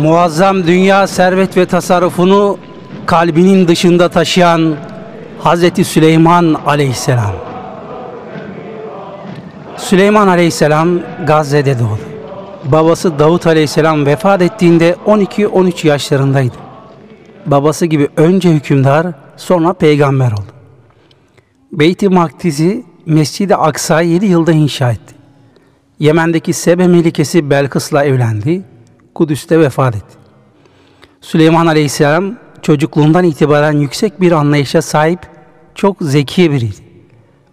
muazzam dünya servet ve tasarrufunu kalbinin dışında taşıyan Hazreti Süleyman Aleyhisselam. Süleyman Aleyhisselam Gazze'de doğdu. Babası Davut Aleyhisselam vefat ettiğinde 12-13 yaşlarındaydı. Babası gibi önce hükümdar, sonra peygamber oldu. Beyt-i Makdis'i Mescid-i Aksa'yı 7 yılda inşa etti. Yemen'deki Sebe Melikesi Belkıs'la evlendi. Kudüs'te vefat etti. Süleyman Aleyhisselam çocukluğundan itibaren yüksek bir anlayışa sahip çok zeki biriydi.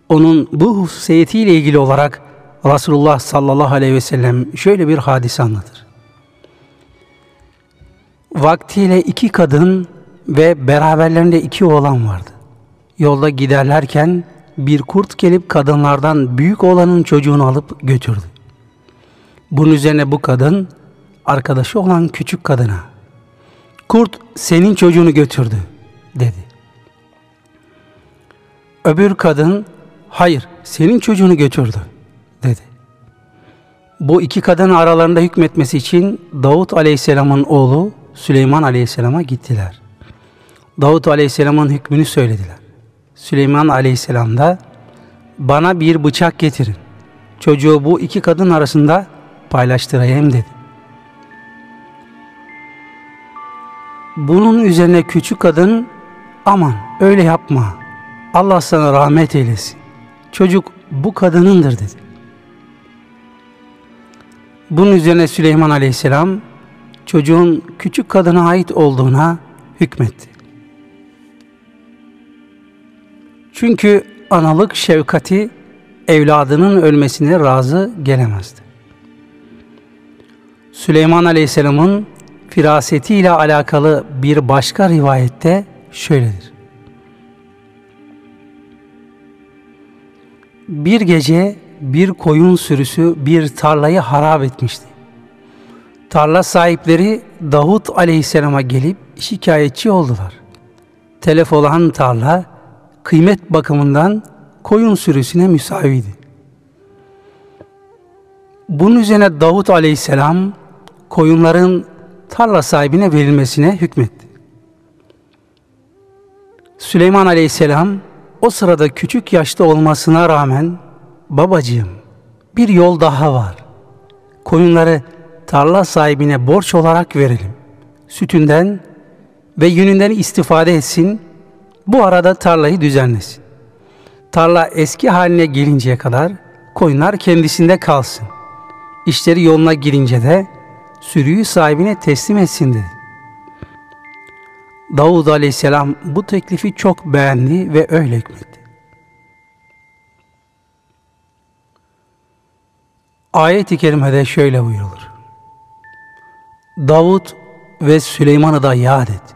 Onun bu hususiyetiyle ilgili olarak Resulullah sallallahu aleyhi ve sellem şöyle bir hadise anlatır. Vaktiyle iki kadın ve beraberlerinde iki oğlan vardı. Yolda giderlerken bir kurt gelip kadınlardan büyük olanın çocuğunu alıp götürdü. Bunun üzerine bu kadın arkadaşı olan küçük kadına kurt senin çocuğunu götürdü dedi. Öbür kadın hayır senin çocuğunu götürdü dedi. Bu iki kadın aralarında hükmetmesi için Davut Aleyhisselam'ın oğlu Süleyman Aleyhisselam'a gittiler. Davut Aleyhisselam'ın hükmünü söylediler. Süleyman Aleyhisselam da bana bir bıçak getirin. Çocuğu bu iki kadın arasında paylaştırayım dedi. Bunun üzerine küçük kadın aman öyle yapma. Allah sana rahmet eylesin. Çocuk bu kadınındır dedi. Bunun üzerine Süleyman Aleyhisselam çocuğun küçük kadına ait olduğuna hükmetti. Çünkü analık şefkati evladının ölmesine razı gelemezdi. Süleyman Aleyhisselam'ın firasetiyle alakalı bir başka rivayette şöyledir. Bir gece bir koyun sürüsü bir tarlayı harap etmişti. Tarla sahipleri Davut Aleyhisselam'a gelip şikayetçi oldular. Telef olan tarla kıymet bakımından koyun sürüsüne müsaviydi. Bunun üzerine Davut Aleyhisselam koyunların tarla sahibine verilmesine hükmetti. Süleyman Aleyhisselam o sırada küçük yaşta olmasına rağmen babacığım bir yol daha var. Koyunları tarla sahibine borç olarak verelim. Sütünden ve yününden istifade etsin. Bu arada tarlayı düzenlesin. Tarla eski haline gelinceye kadar koyunlar kendisinde kalsın. İşleri yoluna girince de sürüyü sahibine teslim etsin dedi. Davud aleyhisselam bu teklifi çok beğendi ve öyle hükmetti. Ayet-i kerimede şöyle buyurulur. Davud ve Süleyman'ı da yad et.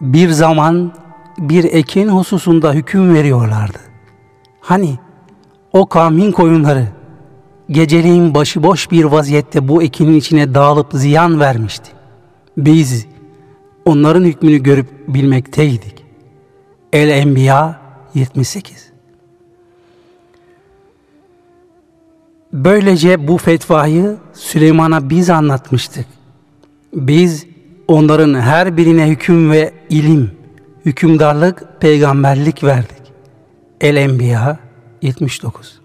Bir zaman bir ekin hususunda hüküm veriyorlardı. Hani o kavmin koyunları geceliğin başıboş bir vaziyette bu ekinin içine dağılıp ziyan vermişti. Biz onların hükmünü görüp bilmekteydik. El-Enbiya 78 Böylece bu fetvayı Süleyman'a biz anlatmıştık. Biz onların her birine hüküm ve ilim, hükümdarlık, peygamberlik verdik. El-Enbiya 79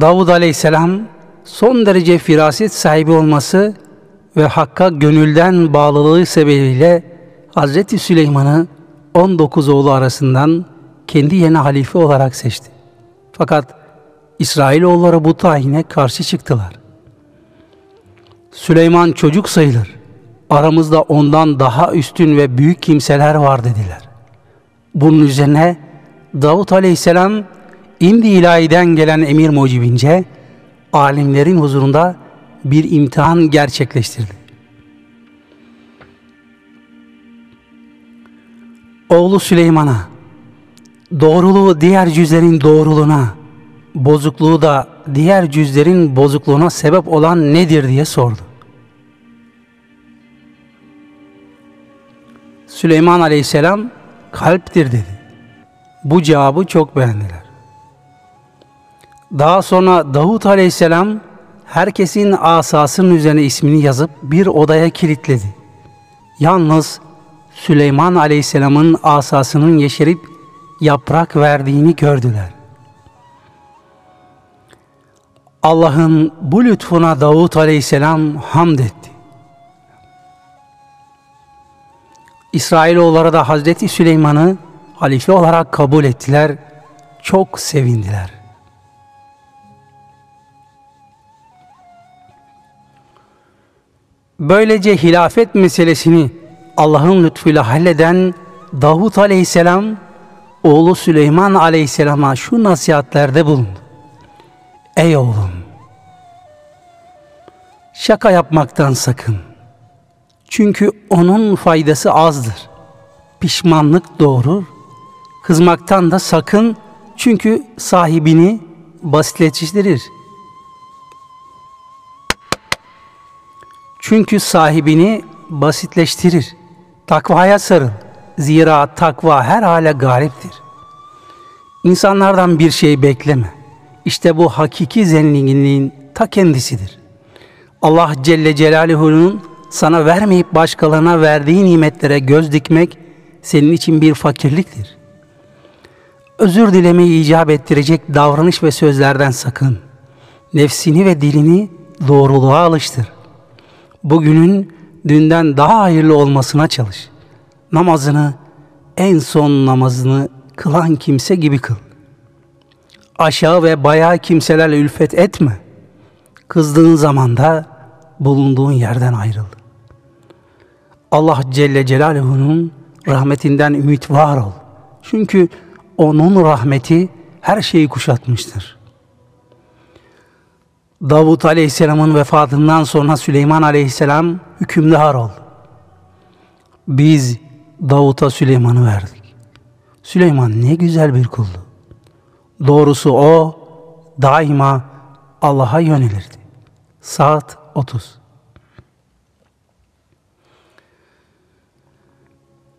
Davud Aleyhisselam son derece firaset sahibi olması ve Hakk'a gönülden bağlılığı sebebiyle Hazreti Süleyman'ı 19 oğlu arasından kendi yeni halife olarak seçti. Fakat İsrailoğulları bu tayine karşı çıktılar. Süleyman çocuk sayılır. Aramızda ondan daha üstün ve büyük kimseler var dediler. Bunun üzerine Davut Aleyhisselam indi ilahiden gelen emir mucibince alimlerin huzurunda bir imtihan gerçekleştirdi. Oğlu Süleyman'a doğruluğu diğer cüzlerin doğruluğuna, bozukluğu da diğer cüzlerin bozukluğuna sebep olan nedir diye sordu. Süleyman Aleyhisselam kalptir dedi. Bu cevabı çok beğendiler. Daha sonra Davut Aleyhisselam herkesin asasının üzerine ismini yazıp bir odaya kilitledi. Yalnız Süleyman Aleyhisselam'ın asasının yeşerip yaprak verdiğini gördüler. Allah'ın bu lütfuna Davut Aleyhisselam hamd etti. İsrailoğulları da Hazreti Süleyman'ı halife olarak kabul ettiler, çok sevindiler. Böylece hilafet meselesini Allah'ın lütfuyla halleden Davut Aleyhisselam oğlu Süleyman Aleyhisselam'a şu nasihatlerde bulundu. Ey oğlum! Şaka yapmaktan sakın. Çünkü onun faydası azdır. Pişmanlık doğurur. Kızmaktan da sakın çünkü sahibini basitleştirir. Çünkü sahibini basitleştirir. Takvaya sarıl. Zira takva her hale galiptir. İnsanlardan bir şey bekleme. İşte bu hakiki zenginliğin ta kendisidir. Allah Celle Celaluhu'nun sana vermeyip başkalarına verdiği nimetlere göz dikmek senin için bir fakirliktir. Özür dilemeyi icap ettirecek davranış ve sözlerden sakın. Nefsini ve dilini doğruluğa alıştır. Bugünün dünden daha hayırlı olmasına çalış. Namazını en son namazını kılan kimse gibi kıl. Aşağı ve bayağı kimselerle ülfet etme. Kızdığın zaman da bulunduğun yerden ayrıl. Allah Celle Celaluhu'nun rahmetinden ümit var ol. Çünkü onun rahmeti her şeyi kuşatmıştır. Davut Aleyhisselam'ın vefatından sonra Süleyman Aleyhisselam hükümdar oldu. Biz Davut'a Süleyman'ı verdik. Süleyman ne güzel bir kuldu. Doğrusu o daima Allah'a yönelirdi. Saat 30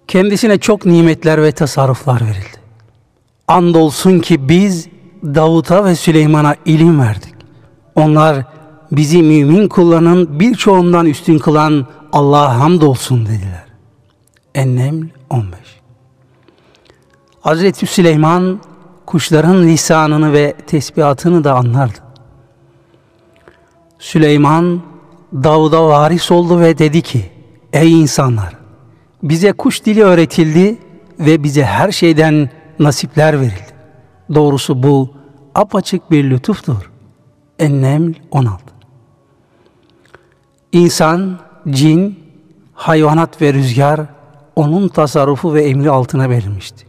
Kendisine çok nimetler ve tasarruflar verildi. Andolsun ki biz Davut'a ve Süleyman'a ilim verdik. Onlar bizi mümin kullanın birçoğundan üstün kılan Allah'a hamdolsun dediler. Enneml 15 Hazreti Süleyman kuşların lisanını ve tesbihatını da anlardı. Süleyman Davud'a varis oldu ve dedi ki Ey insanlar bize kuş dili öğretildi ve bize her şeyden nasipler verildi. Doğrusu bu apaçık bir lütuftur. Enneml 16 İnsan, cin, hayvanat ve rüzgar onun tasarrufu ve emri altına verilmişti.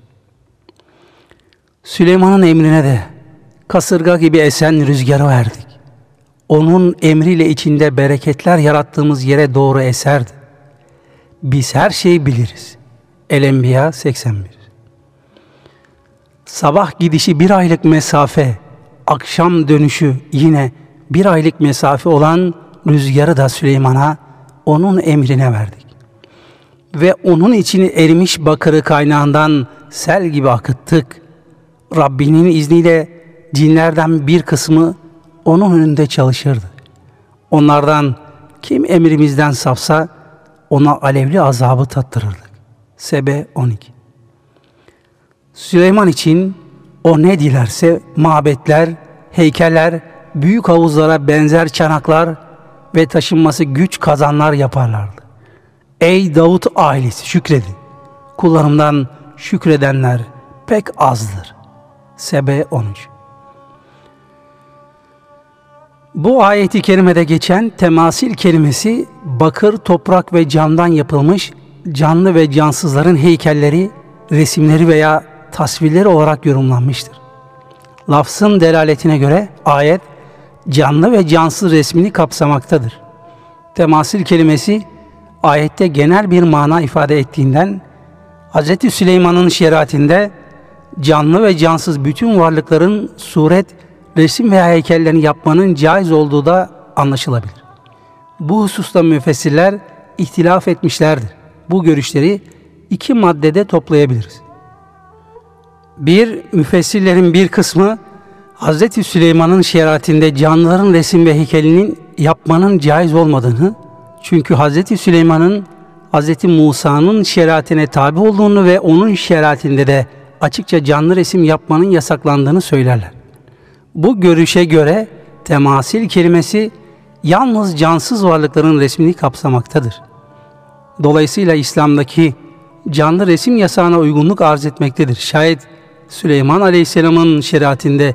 Süleyman'ın emrine de kasırga gibi esen rüzgarı verdik. Onun emriyle içinde bereketler yarattığımız yere doğru eserdi. Biz her şeyi biliriz. El-Enbiya 81 Sabah gidişi bir aylık mesafe, akşam dönüşü yine bir aylık mesafe olan rüzgarı da Süleyman'a onun emrine verdik. Ve onun içini erimiş bakırı kaynağından sel gibi akıttık. Rabbinin izniyle cinlerden bir kısmı onun önünde çalışırdı. Onlardan kim emrimizden sapsa ona alevli azabı tattırırdık. Sebe 12 Süleyman için o ne dilerse mabetler, heykeller, büyük havuzlara benzer çanaklar ve taşınması güç kazanlar yaparlardı. Ey Davut ailesi şükredin. Kullarımdan şükredenler pek azdır. Sebe 13 Bu ayeti kerimede geçen temasil kelimesi bakır, toprak ve camdan yapılmış canlı ve cansızların heykelleri, resimleri veya tasvirleri olarak yorumlanmıştır. Lafzın delaletine göre ayet canlı ve cansız resmini kapsamaktadır. Temasil kelimesi ayette genel bir mana ifade ettiğinden Hz. Süleyman'ın şeriatinde canlı ve cansız bütün varlıkların suret, resim veya heykellerini yapmanın caiz olduğu da anlaşılabilir. Bu hususta müfessirler ihtilaf etmişlerdir. Bu görüşleri iki maddede toplayabiliriz. Bir, müfessirlerin bir kısmı Hz. Süleyman'ın şeriatinde canlıların resim ve heykelinin yapmanın caiz olmadığını, çünkü Hz. Süleyman'ın Hz. Musa'nın şeriatine tabi olduğunu ve onun şeriatinde de açıkça canlı resim yapmanın yasaklandığını söylerler. Bu görüşe göre temasil kelimesi yalnız cansız varlıkların resmini kapsamaktadır. Dolayısıyla İslam'daki canlı resim yasağına uygunluk arz etmektedir. Şayet Süleyman Aleyhisselam'ın şeriatinde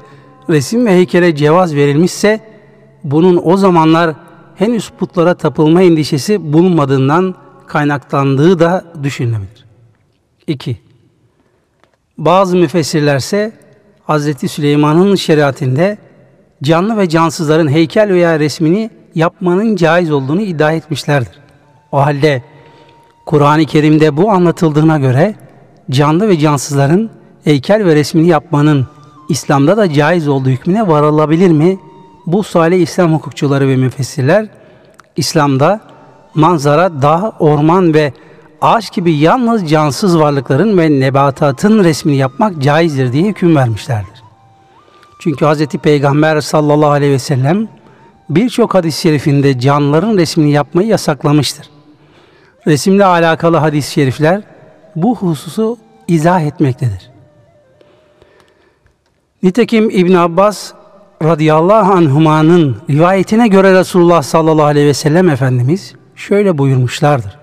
resim ve heykele cevaz verilmişse bunun o zamanlar henüz putlara tapılma endişesi bulunmadığından kaynaklandığı da düşünülebilir. 2. Bazı müfessirlerse Hz. Süleyman'ın şeriatinde canlı ve cansızların heykel veya resmini yapmanın caiz olduğunu iddia etmişlerdir. O halde Kur'an-ı Kerim'de bu anlatıldığına göre canlı ve cansızların heykel ve resmini yapmanın İslam'da da caiz olduğu hükmüne varılabilir mi? Bu suale İslam hukukçuları ve müfessirler İslam'da manzara, dağ, orman ve ağaç gibi yalnız cansız varlıkların ve nebatatın resmini yapmak caizdir diye hüküm vermişlerdir. Çünkü Hz. Peygamber sallallahu aleyhi ve sellem birçok hadis-i şerifinde canlıların resmini yapmayı yasaklamıştır. Resimle alakalı hadis-i şerifler bu hususu izah etmektedir. Nitekim İbn Abbas radıyallahu anhumanın rivayetine göre Resulullah sallallahu aleyhi ve sellem Efendimiz şöyle buyurmuşlardır.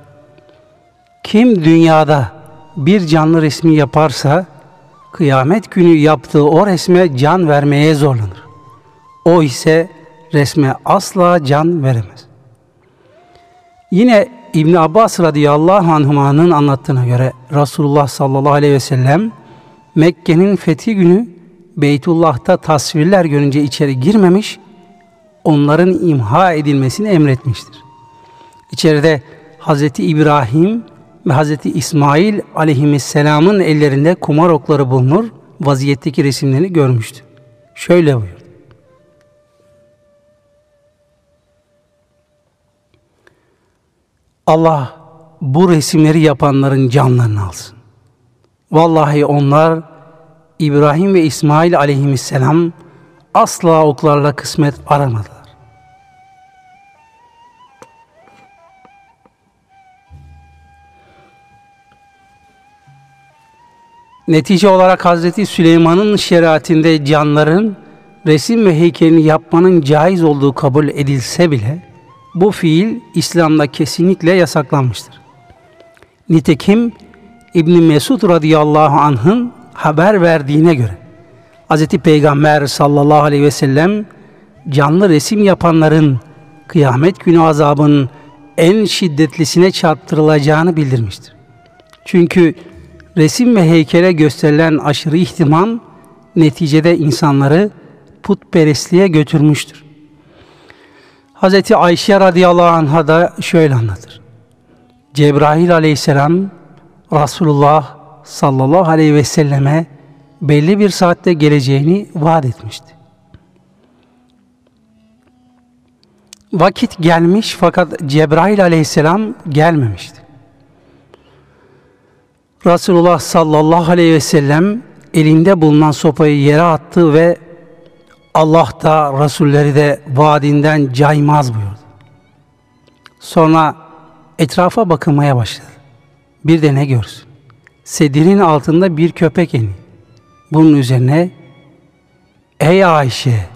Kim dünyada bir canlı resmi yaparsa kıyamet günü yaptığı o resme can vermeye zorlanır. O ise resme asla can veremez. Yine İbn Abbas radıyallahu anhuma'nın anlattığına göre Resulullah sallallahu aleyhi ve sellem Mekke'nin fethi günü Beytullah'ta tasvirler görünce içeri girmemiş, onların imha edilmesini emretmiştir. İçeride Hz. İbrahim ve Hz. İsmail aleyhisselamın ellerinde kumar okları bulunur, vaziyetteki resimlerini görmüştü. Şöyle buyurdu. Allah bu resimleri yapanların canlarını alsın. Vallahi onlar İbrahim ve İsmail aleyhisselam asla oklarla kısmet aramadılar. Netice olarak Hazreti Süleyman'ın şeriatinde canların resim ve heykelini yapmanın caiz olduğu kabul edilse bile bu fiil İslam'da kesinlikle yasaklanmıştır. Nitekim İbn Mesud radıyallahu anh'ın haber verdiğine göre Hz. Peygamber sallallahu aleyhi ve sellem canlı resim yapanların kıyamet günü azabının en şiddetlisine çarptırılacağını bildirmiştir. Çünkü resim ve heykele gösterilen aşırı ihtimam neticede insanları putperestliğe götürmüştür. Hz. Ayşe radıyallahu anh'a da şöyle anlatır. Cebrail aleyhisselam Resulullah sallallahu aleyhi ve selleme belli bir saatte geleceğini vaat etmişti. Vakit gelmiş fakat Cebrail aleyhisselam gelmemişti. Resulullah sallallahu aleyhi ve sellem elinde bulunan sopayı yere attı ve Allah da Resulleri de vaadinden caymaz buyurdu. Sonra etrafa bakınmaya başladı. Bir de ne görsün? Sedirin altında bir köpek eni. Bunun üzerine Ey Ayşe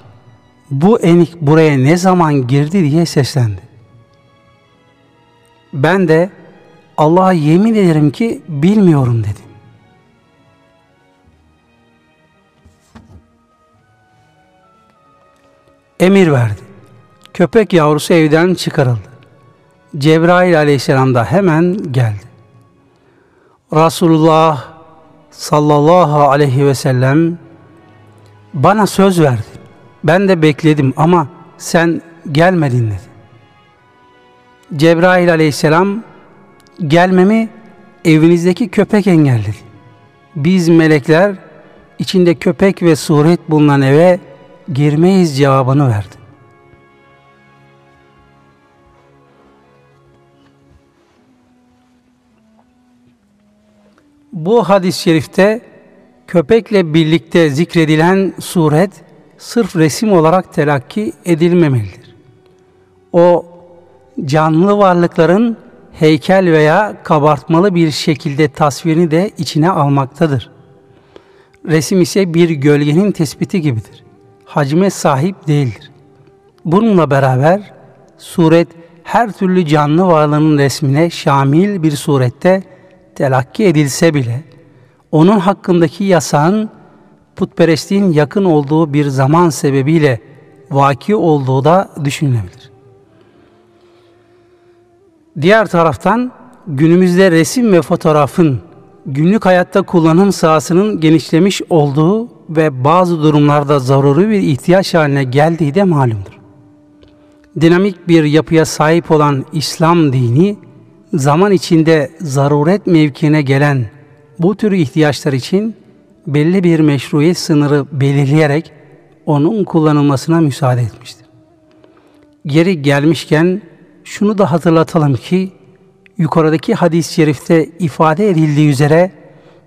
bu enik buraya ne zaman girdi diye seslendi. Ben de Allah'a yemin ederim ki bilmiyorum dedim. Emir verdi. Köpek yavrusu evden çıkarıldı. Cebrail aleyhisselam da hemen geldi. Resulullah sallallahu aleyhi ve sellem bana söz verdi. Ben de bekledim ama sen gelmedin dedi. Cebrail aleyhisselam gelmemi evinizdeki köpek engelledi. Biz melekler içinde köpek ve suret bulunan eve girmeyiz cevabını verdi. Bu hadis-i şerifte köpekle birlikte zikredilen suret sırf resim olarak telakki edilmemelidir. O canlı varlıkların heykel veya kabartmalı bir şekilde tasvirini de içine almaktadır. Resim ise bir gölgenin tespiti gibidir. Hacme sahip değildir. Bununla beraber suret her türlü canlı varlığın resmine şamil bir surette telakki edilse bile onun hakkındaki yasağın putperestliğin yakın olduğu bir zaman sebebiyle vaki olduğu da düşünülebilir. Diğer taraftan günümüzde resim ve fotoğrafın günlük hayatta kullanım sahasının genişlemiş olduğu ve bazı durumlarda zaruri bir ihtiyaç haline geldiği de malumdur. Dinamik bir yapıya sahip olan İslam dini, zaman içinde zaruret mevkine gelen bu tür ihtiyaçlar için belli bir meşruiyet sınırı belirleyerek onun kullanılmasına müsaade etmiştir. Geri gelmişken şunu da hatırlatalım ki yukarıdaki hadis-i şerifte ifade edildiği üzere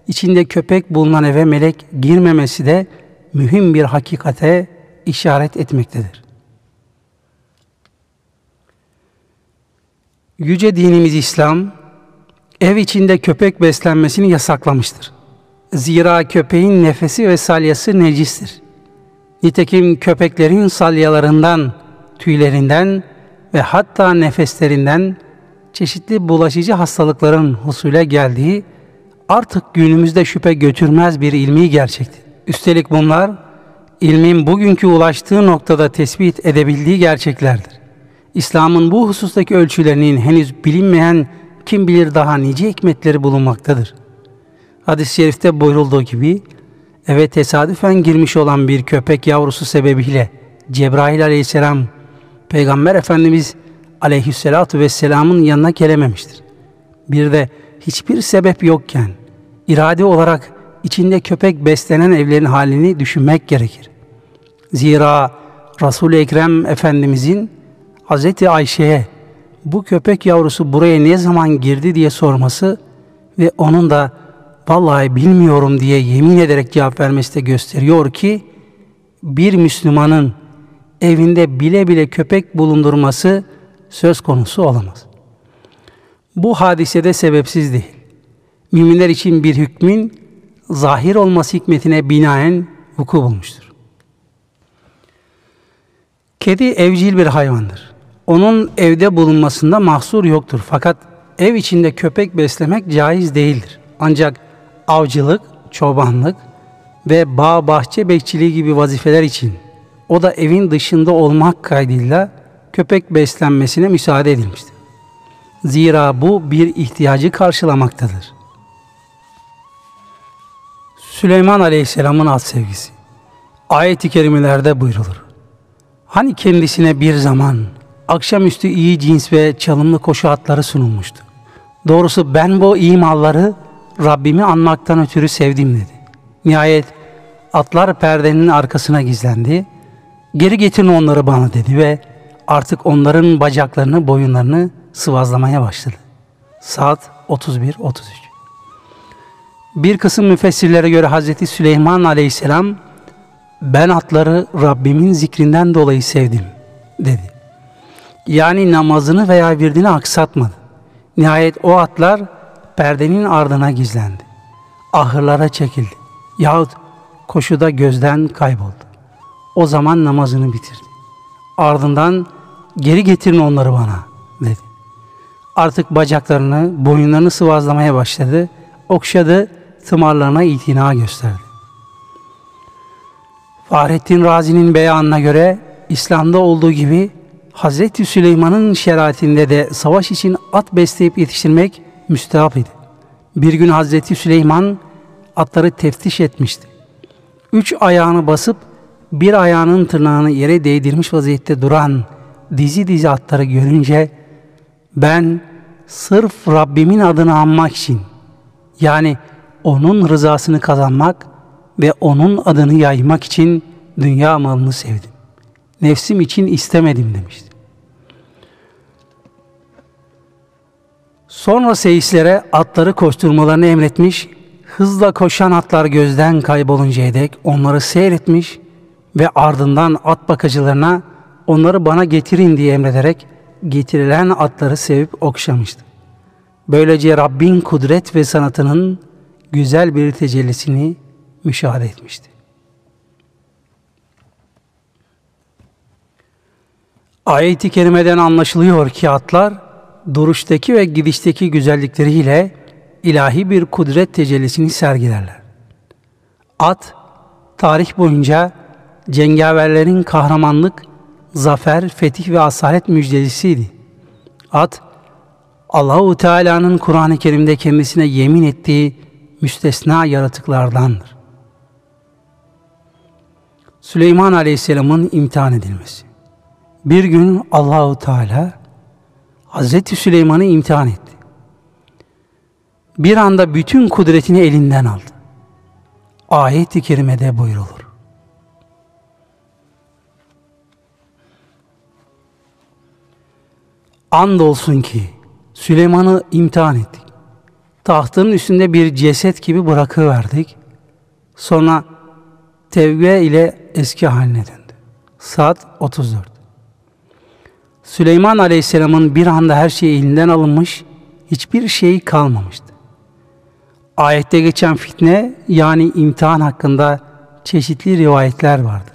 içinde köpek bulunan eve melek girmemesi de mühim bir hakikate işaret etmektedir. Yüce dinimiz İslam, ev içinde köpek beslenmesini yasaklamıştır. Zira köpeğin nefesi ve salyası necistir. Nitekim köpeklerin salyalarından, tüylerinden ve hatta nefeslerinden çeşitli bulaşıcı hastalıkların husule geldiği artık günümüzde şüphe götürmez bir ilmi gerçektir. Üstelik bunlar ilmin bugünkü ulaştığı noktada tespit edebildiği gerçeklerdir. İslam'ın bu husustaki ölçülerinin henüz bilinmeyen kim bilir daha nice hikmetleri bulunmaktadır. Hadis-i şerifte buyurulduğu gibi eve tesadüfen girmiş olan bir köpek yavrusu sebebiyle Cebrail aleyhisselam Peygamber Efendimiz aleyhissalatu vesselamın yanına gelememiştir. Bir de hiçbir sebep yokken irade olarak içinde köpek beslenen evlerin halini düşünmek gerekir. Zira Resul-i Ekrem Efendimizin Hz. Ayşe'ye bu köpek yavrusu buraya ne zaman girdi diye sorması ve onun da vallahi bilmiyorum diye yemin ederek cevap vermesi de gösteriyor ki bir Müslümanın evinde bile bile köpek bulundurması söz konusu olamaz. Bu hadise de sebepsiz değil. Müminler için bir hükmün zahir olması hikmetine binaen vuku bulmuştur. Kedi evcil bir hayvandır. Onun evde bulunmasında mahsur yoktur. Fakat ev içinde köpek beslemek caiz değildir. Ancak avcılık, çobanlık ve bağ bahçe bekçiliği gibi vazifeler için o da evin dışında olmak kaydıyla köpek beslenmesine müsaade edilmiştir. Zira bu bir ihtiyacı karşılamaktadır. Süleyman Aleyhisselam'ın at sevgisi. Ayet-i kerimelerde buyrulur. Hani kendisine bir zaman akşamüstü iyi cins ve çalımlı koşu atları sunulmuştu. Doğrusu ben bu iyi malları Rabbimi anmaktan ötürü sevdim dedi. Nihayet atlar perdenin arkasına gizlendi. Geri getirin onları bana dedi ve artık onların bacaklarını, boyunlarını sıvazlamaya başladı. Saat 31-33. Bir kısım müfessirlere göre Hazreti Süleyman Aleyhisselam ben atları Rabbimin zikrinden dolayı sevdim dedi. Yani namazını veya virdini aksatmadı. Nihayet o atlar perdenin ardına gizlendi. Ahırlara çekildi. Yahut koşuda gözden kayboldu. O zaman namazını bitirdi. Ardından geri getirin onları bana dedi. Artık bacaklarını, boyunlarını sıvazlamaya başladı. Okşadı, tımarlarına itina gösterdi. Fahrettin Razi'nin beyanına göre İslam'da olduğu gibi Hazreti Süleyman'ın şeriatinde de savaş için at besleyip yetiştirmek müstehap idi. Bir gün Hazreti Süleyman atları teftiş etmişti. Üç ayağını basıp bir ayağının tırnağını yere değdirmiş vaziyette duran dizi dizi atları görünce ben sırf Rabbimin adını anmak için yani onun rızasını kazanmak ve onun adını yaymak için dünya malını sevdim. Nefsim için istemedim demişti. Sonra seyislere atları koşturmalarını emretmiş, hızla koşan atlar gözden kayboluncaya dek onları seyretmiş ve ardından at bakıcılarına onları bana getirin diye emrederek getirilen atları sevip okşamıştı. Böylece Rabbin kudret ve sanatının güzel bir tecellisini müşahede etmişti. Ayet-i kerimeden anlaşılıyor ki atlar duruştaki ve gidişteki güzellikleriyle ilahi bir kudret tecellisini sergilerler. At, tarih boyunca cengaverlerin kahramanlık, zafer, fetih ve asalet müjdecisiydi. At, Allahu Teala'nın Kur'an-ı Kerim'de kendisine yemin ettiği müstesna yaratıklardandır. Süleyman Aleyhisselam'ın imtihan edilmesi. Bir gün Allahu Teala Hazreti Süleyman'ı imtihan etti. Bir anda bütün kudretini elinden aldı. Ayet-i kerimede buyrulur. Andolsun ki Süleyman'ı imtihan ettik. Tahtının üstünde bir ceset gibi bırakıverdik. Sonra tevbe ile eski haline döndü. Saat 34. Süleyman Aleyhisselam'ın bir anda her şey elinden alınmış, hiçbir şey kalmamıştı. Ayette geçen fitne yani imtihan hakkında çeşitli rivayetler vardır.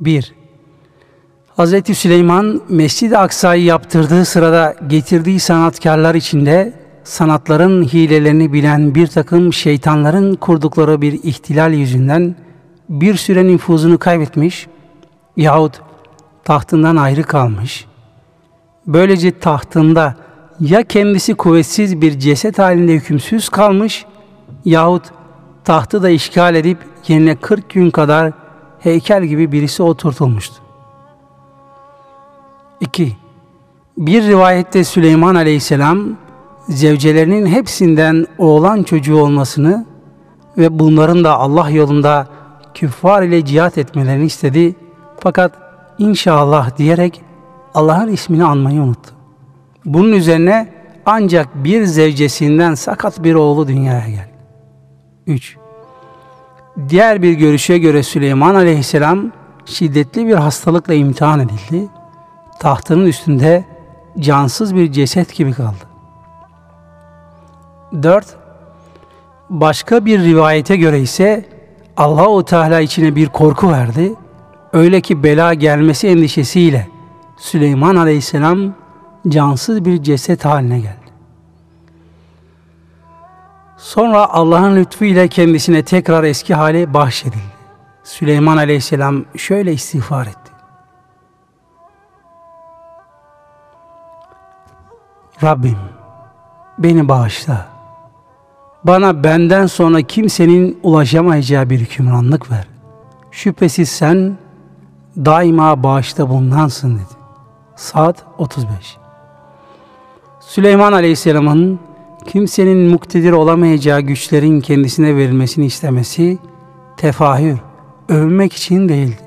1. Hz. Süleyman Mescid-i Aksa'yı yaptırdığı sırada getirdiği sanatkarlar içinde sanatların hilelerini bilen bir takım şeytanların kurdukları bir ihtilal yüzünden bir süre nüfuzunu kaybetmiş yahut tahtından ayrı kalmış. Böylece tahtında ya kendisi kuvvetsiz bir ceset halinde hükümsüz kalmış yahut tahtı da işgal edip yerine 40 gün kadar heykel gibi birisi oturtulmuştu. 2. Bir rivayette Süleyman Aleyhisselam zevcelerinin hepsinden oğlan çocuğu olmasını ve bunların da Allah yolunda küffar ile cihat etmelerini istedi. Fakat inşallah diyerek Allah'ın ismini anmayı unuttu. Bunun üzerine ancak bir zevcesinden sakat bir oğlu dünyaya geldi. 3. Diğer bir görüşe göre Süleyman aleyhisselam şiddetli bir hastalıkla imtihan edildi. Tahtının üstünde cansız bir ceset gibi kaldı. 4. Başka bir rivayete göre ise Allahu Teala içine bir korku verdi. Öyle ki bela gelmesi endişesiyle Süleyman Aleyhisselam cansız bir ceset haline geldi. Sonra Allah'ın lütfuyla kendisine tekrar eski hali bahşedildi. Süleyman Aleyhisselam şöyle istiğfar etti. Rabbim beni bağışla. Bana benden sonra kimsenin ulaşamayacağı bir hükümranlık ver. Şüphesiz sen daima bağışta bulunansın dedi. Saat 35 Süleyman Aleyhisselam'ın kimsenin muktedir olamayacağı güçlerin kendisine verilmesini istemesi tefahür, övmek için değildi.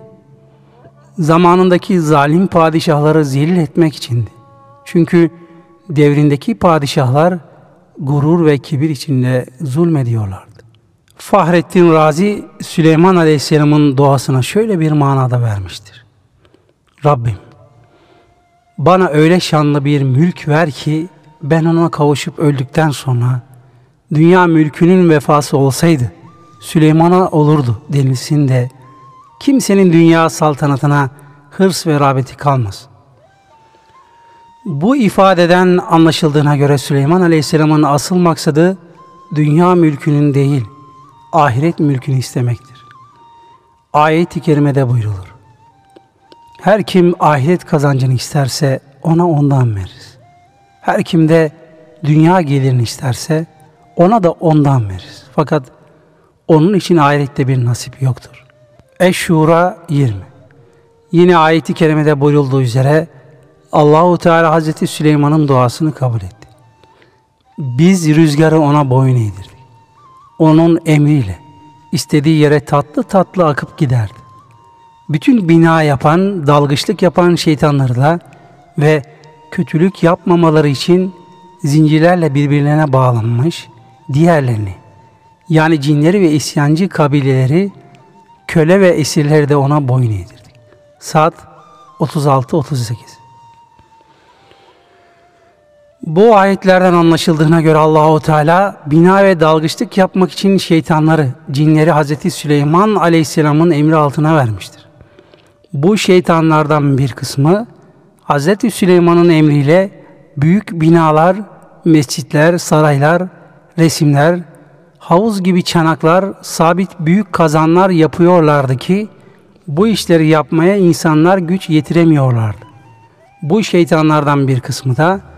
Zamanındaki zalim padişahları zelil etmek içindi. Çünkü devrindeki padişahlar gurur ve kibir içinde zulmediyorlardı. Fahrettin Razi Süleyman Aleyhisselam'ın doğasına şöyle bir manada vermiştir. Rabbim bana öyle şanlı bir mülk ver ki ben ona kavuşup öldükten sonra dünya mülkünün vefası olsaydı Süleyman'a olurdu denilsin de kimsenin dünya saltanatına hırs ve rağbeti kalmaz. Bu ifadeden anlaşıldığına göre Süleyman Aleyhisselam'ın asıl maksadı dünya mülkünün değil, ahiret mülkünü istemektir. Ayet-i kerimede buyrulur. Her kim ahiret kazancını isterse ona ondan veririz. Her kim de dünya gelirini isterse ona da ondan veririz. Fakat onun için ahirette bir nasip yoktur. Eşşura 20 Yine ayeti kerimede buyurulduğu üzere Allahu Teala Hazreti Süleyman'ın duasını kabul etti. Biz rüzgarı ona boyun eğdirdik. Onun emriyle istediği yere tatlı tatlı akıp giderdi. Bütün bina yapan, dalgıçlık yapan şeytanları da ve kötülük yapmamaları için zincirlerle birbirlerine bağlanmış diğerlerini yani cinleri ve isyancı kabileleri köle ve esirleri de ona boyun eğdirdik. Saat 36-38 Bu ayetlerden anlaşıldığına göre Allahu Teala bina ve dalgıçlık yapmak için şeytanları, cinleri Hazreti Süleyman Aleyhisselam'ın emri altına vermiştir. Bu şeytanlardan bir kısmı Hazreti Süleyman'ın emriyle büyük binalar, mescitler, saraylar, resimler, havuz gibi çanaklar, sabit büyük kazanlar yapıyorlardı ki bu işleri yapmaya insanlar güç yetiremiyorlardı. Bu şeytanlardan bir kısmı da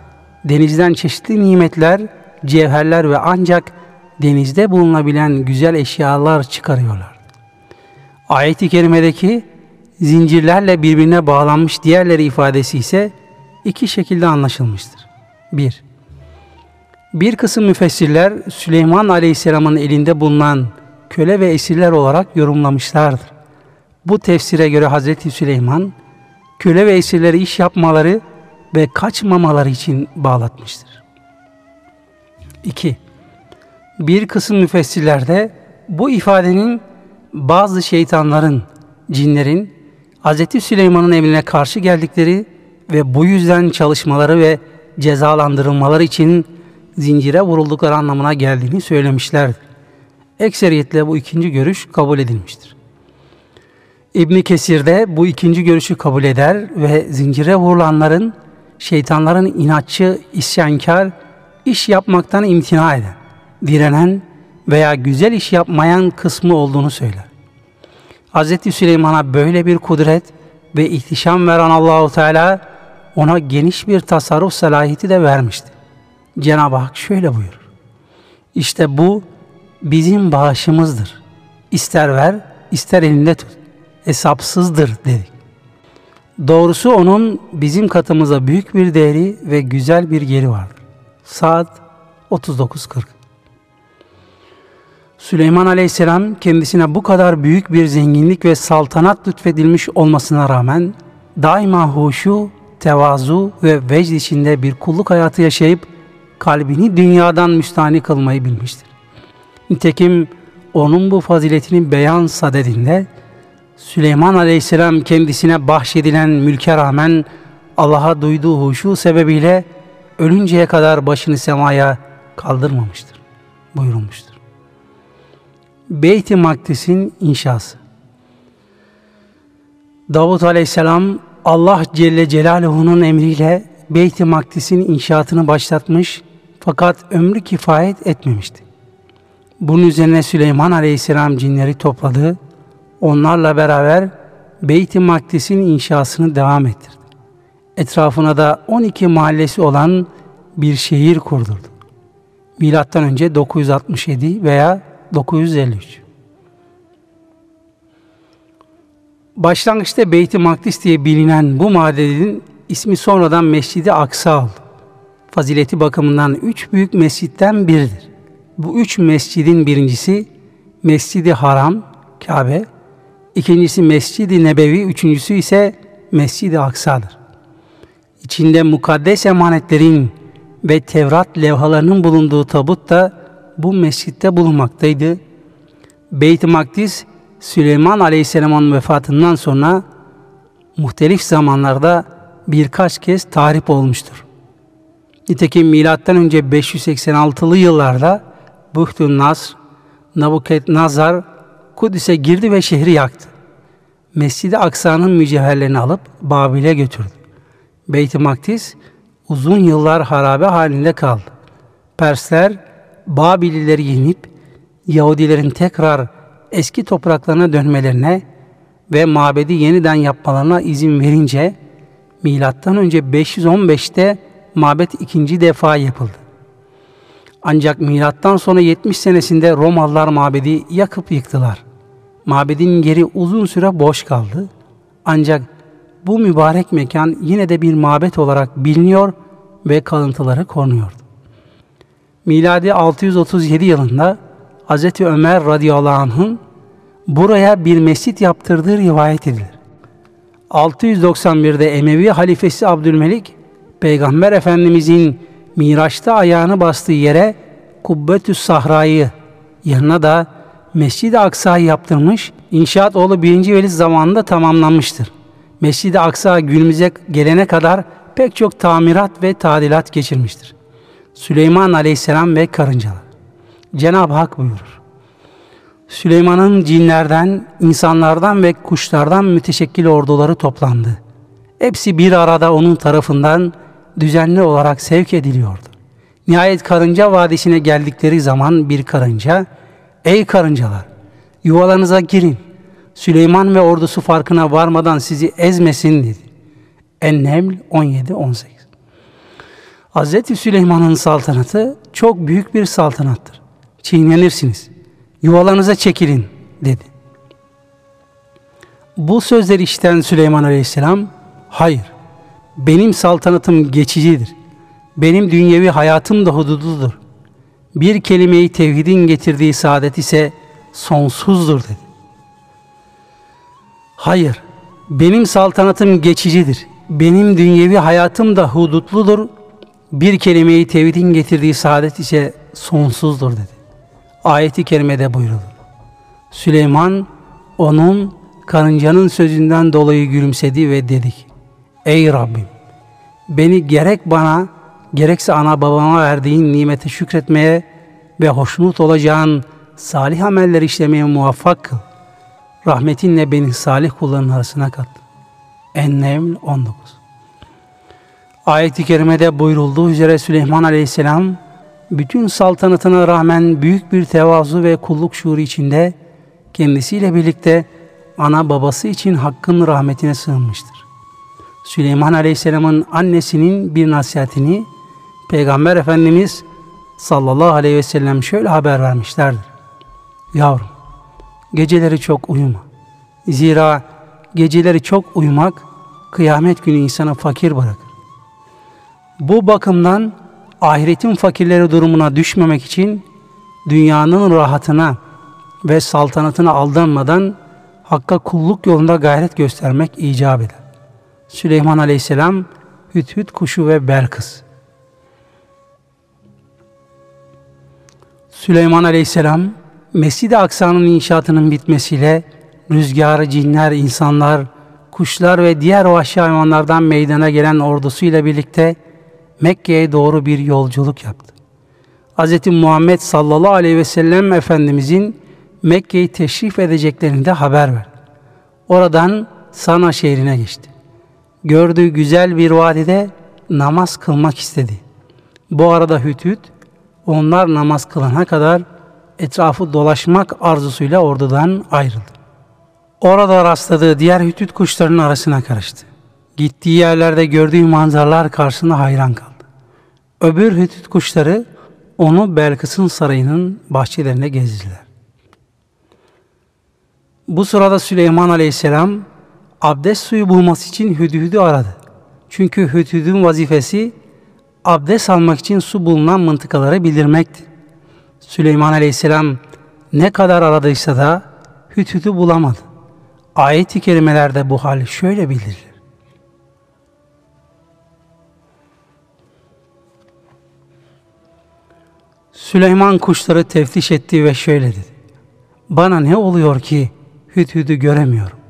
denizden çeşitli nimetler, cevherler ve ancak denizde bulunabilen güzel eşyalar çıkarıyorlar. Ayet-i kerimedeki zincirlerle birbirine bağlanmış diğerleri ifadesi ise iki şekilde anlaşılmıştır. 1. Bir kısım müfessirler Süleyman Aleyhisselam'ın elinde bulunan köle ve esirler olarak yorumlamışlardır. Bu tefsire göre Hazreti Süleyman köle ve esirleri iş yapmaları ve kaçmamaları için bağlatmıştır. 2. Bir kısım müfessirlerde bu ifadenin bazı şeytanların, cinlerin Hz. Süleyman'ın emrine karşı geldikleri ve bu yüzden çalışmaları ve cezalandırılmaları için zincire vuruldukları anlamına geldiğini söylemişlerdir. Ekseriyetle bu ikinci görüş kabul edilmiştir. İbni Kesir de bu ikinci görüşü kabul eder ve zincire vurulanların şeytanların inatçı, isyankar, iş yapmaktan imtina eden, direnen veya güzel iş yapmayan kısmı olduğunu söyler. Hz. Süleyman'a böyle bir kudret ve ihtişam veren Allahu Teala ona geniş bir tasarruf salahiyeti de vermişti. Cenab-ı Hak şöyle buyurur. İşte bu bizim bağışımızdır. İster ver, ister elinde tut. Hesapsızdır dedik. Doğrusu onun bizim katımıza büyük bir değeri ve güzel bir yeri vardır. Saat 39.40 Süleyman Aleyhisselam kendisine bu kadar büyük bir zenginlik ve saltanat lütfedilmiş olmasına rağmen daima huşu, tevazu ve vecd içinde bir kulluk hayatı yaşayıp kalbini dünyadan müstahni kılmayı bilmiştir. Nitekim onun bu faziletini beyan sadedinde Süleyman Aleyhisselam kendisine bahşedilen mülke rağmen Allah'a duyduğu huşu sebebiyle ölünceye kadar başını semaya kaldırmamıştır. Buyurulmuştur. Beyt-i Makdis'in inşası Davut Aleyhisselam Allah Celle Celaluhu'nun emriyle Beyt-i Makdis'in inşaatını başlatmış fakat ömrü kifayet etmemişti. Bunun üzerine Süleyman Aleyhisselam cinleri topladı. Onlarla beraber Beyt-i Makdis'in inşasını devam ettirdi. Etrafına da 12 mahallesi olan bir şehir kurdurdu. Milattan önce 967 veya 953. Başlangıçta Beyt-i Makdis diye bilinen bu madenin ismi sonradan Mescid-i Aksa oldu. Fazileti bakımından üç büyük mescitten biridir. Bu üç mescidin birincisi Mescid-i Haram, Kabe, ikincisi Mescid-i Nebevi, üçüncüsü ise Mescid-i Aksa'dır. İçinde mukaddes emanetlerin ve Tevrat levhalarının bulunduğu tabut da bu mescitte bulunmaktaydı. Beyt-i Makdis, Süleyman Aleyhisselam'ın vefatından sonra muhtelif zamanlarda birkaç kez tahrip olmuştur. Nitekim milattan önce 586'lı yıllarda Buhtun Nasr, Nabukadnezar Kudüs'e girdi ve şehri yaktı. Mescid-i Aksa'nın mücevherlerini alıp Babil'e götürdü. Beyt-i Maktis uzun yıllar harabe halinde kaldı. Persler Babilileri yenip Yahudilerin tekrar eski topraklarına dönmelerine ve mabedi yeniden yapmalarına izin verince milattan önce 515'te mabet ikinci defa yapıldı. Ancak milattan sonra 70 senesinde Romalılar mabedi yakıp yıktılar. Mabedin yeri uzun süre boş kaldı. Ancak bu mübarek mekan yine de bir mabet olarak biliniyor ve kalıntıları korunuyordu. Miladi 637 yılında Hz. Ömer radıyallahu anh'ın buraya bir mescit yaptırdığı rivayet edilir. 691'de Emevi halifesi Abdülmelik, Peygamber Efendimizin Miraç'ta ayağını bastığı yere Kubbetüs Sahra'yı, yanına da Mescid-i Aksa'yı yaptırmış, inşaat oğlu 1. Velid zamanında tamamlanmıştır. Mescid-i Aksa günümüze gelene kadar pek çok tamirat ve tadilat geçirmiştir. Süleyman Aleyhisselam ve karıncalar. Cenab-ı Hak buyurur. Süleyman'ın cinlerden, insanlardan ve kuşlardan müteşekkil orduları toplandı. Hepsi bir arada onun tarafından düzenli olarak sevk ediliyordu. Nihayet karınca vadisine geldikleri zaman bir karınca, ''Ey karıncalar, yuvalarınıza girin. Süleyman ve ordusu farkına varmadan sizi ezmesin.'' dedi. En-Neml 17-18 Hz. Süleyman'ın saltanatı çok büyük bir saltanattır. Çiğnenirsiniz. Yuvalarınıza çekilin dedi. Bu sözleri işiten Süleyman Aleyhisselam, hayır, benim saltanatım geçicidir. Benim dünyevi hayatım da hududludur. Bir kelimeyi tevhidin getirdiği saadet ise sonsuzdur dedi. Hayır, benim saltanatım geçicidir. Benim dünyevi hayatım da hudutludur. Bir kelimeyi tevhidin getirdiği saadet ise sonsuzdur dedi. Ayeti kerimede buyurulur. Süleyman onun karıncanın sözünden dolayı gülümsedi ve dedik. Ey Rabbim beni gerek bana gerekse ana babama verdiğin nimete şükretmeye ve hoşnut olacağın salih ameller işlemeye muvaffak kıl. Rahmetinle beni salih kulların arasına kat. En-Neml 19 Ayet-i kerimede buyurulduğu üzere Süleyman Aleyhisselam bütün saltanatına rağmen büyük bir tevazu ve kulluk şuuru içinde kendisiyle birlikte ana babası için Hakk'ın rahmetine sığınmıştır. Süleyman Aleyhisselam'ın annesinin bir nasihatini Peygamber Efendimiz sallallahu aleyhi ve sellem şöyle haber vermişlerdir. Yavrum, geceleri çok uyuma. Zira geceleri çok uyumak kıyamet günü insanı fakir bırakır. Bu bakımdan ahiretin fakirleri durumuna düşmemek için dünyanın rahatına ve saltanatına aldanmadan Hakk'a kulluk yolunda gayret göstermek icap eder. Süleyman Aleyhisselam Hüt kuşu ve Belkıs Süleyman Aleyhisselam Mescid-i Aksa'nın inşaatının bitmesiyle rüzgar, cinler, insanlar, kuşlar ve diğer vahşi hayvanlardan meydana gelen ordusuyla birlikte Mekke'ye doğru bir yolculuk yaptı. Hz. Muhammed sallallahu aleyhi ve sellem Efendimizin Mekke'yi teşrif edeceklerini de haber verdi. Oradan Sana şehrine geçti. Gördüğü güzel bir vadide namaz kılmak istedi. Bu arada Hütüt onlar namaz kılana kadar etrafı dolaşmak arzusuyla ordudan ayrıldı. Orada rastladığı diğer hütüt kuşlarının arasına karıştı. Gittiği yerlerde gördüğü manzaralar karşısında hayran kaldı. Öbür hütüt kuşları onu Belkıs'ın sarayının bahçelerine gezdiler. Bu sırada Süleyman Aleyhisselam abdest suyu bulması için Hüdhüd'ü aradı. Çünkü Hüdhüd'ün vazifesi abdest almak için su bulunan mıntıkaları bildirmekti. Süleyman Aleyhisselam ne kadar aradıysa da Hüdhüd'ü bulamadı. Ayet-i kerimelerde bu hal şöyle bildirilir. Süleyman kuşları teftiş etti ve şöyle dedi. Bana ne oluyor ki Hüdhüd'ü göremiyorum.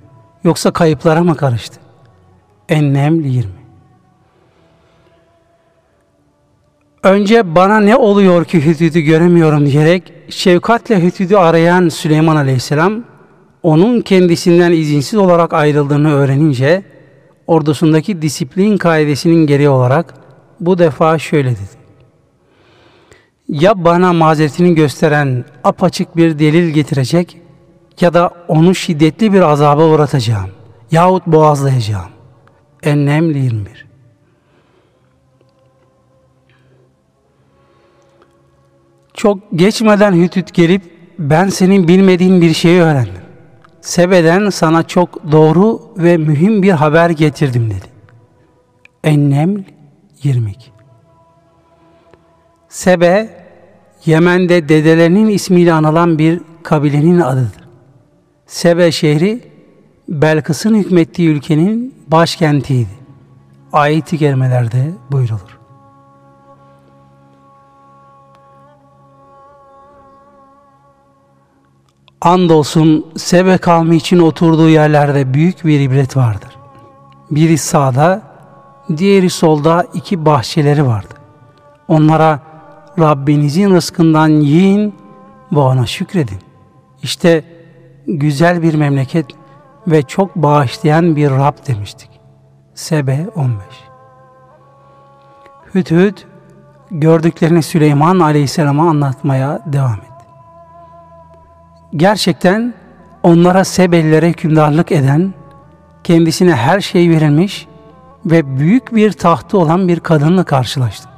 Yoksa kayıplara mı karıştı? Ennem 20 Önce bana ne oluyor ki Hüdhüd'ü göremiyorum diyerek şefkatle Hüdhüd'ü arayan Süleyman Aleyhisselam onun kendisinden izinsiz olarak ayrıldığını öğrenince ordusundaki disiplin kaidesinin gereği olarak bu defa şöyle dedi. Ya bana mazeretini gösteren apaçık bir delil getirecek ya da onu şiddetli bir azaba uğratacağım yahut boğazlayacağım. Ennem 21 Çok geçmeden Hütüt gelip ben senin bilmediğin bir şeyi öğrendim. Sebe'den sana çok doğru ve mühim bir haber getirdim dedi. Ennem 22 Sebe, Yemen'de dedelerinin ismiyle anılan bir kabilenin adıdır. Sebe şehri, Belkıs'ın hükmettiği ülkenin başkentiydi. Ayet-i kerimelerde buyrulur. Andolsun Sebe kavmi için oturduğu yerlerde büyük bir ibret vardır. Biri sağda, diğeri solda iki bahçeleri vardı. Onlara Rabbinizin rızkından yiyin ve ona şükredin. İşte güzel bir memleket ve çok bağışlayan bir Rab demiştik. Sebe 15 Hüdhüd gördüklerini Süleyman Aleyhisselam'a anlatmaya devam etti. Gerçekten onlara Sebellere hükümdarlık eden, kendisine her şey verilmiş ve büyük bir tahtı olan bir kadınla karşılaştım.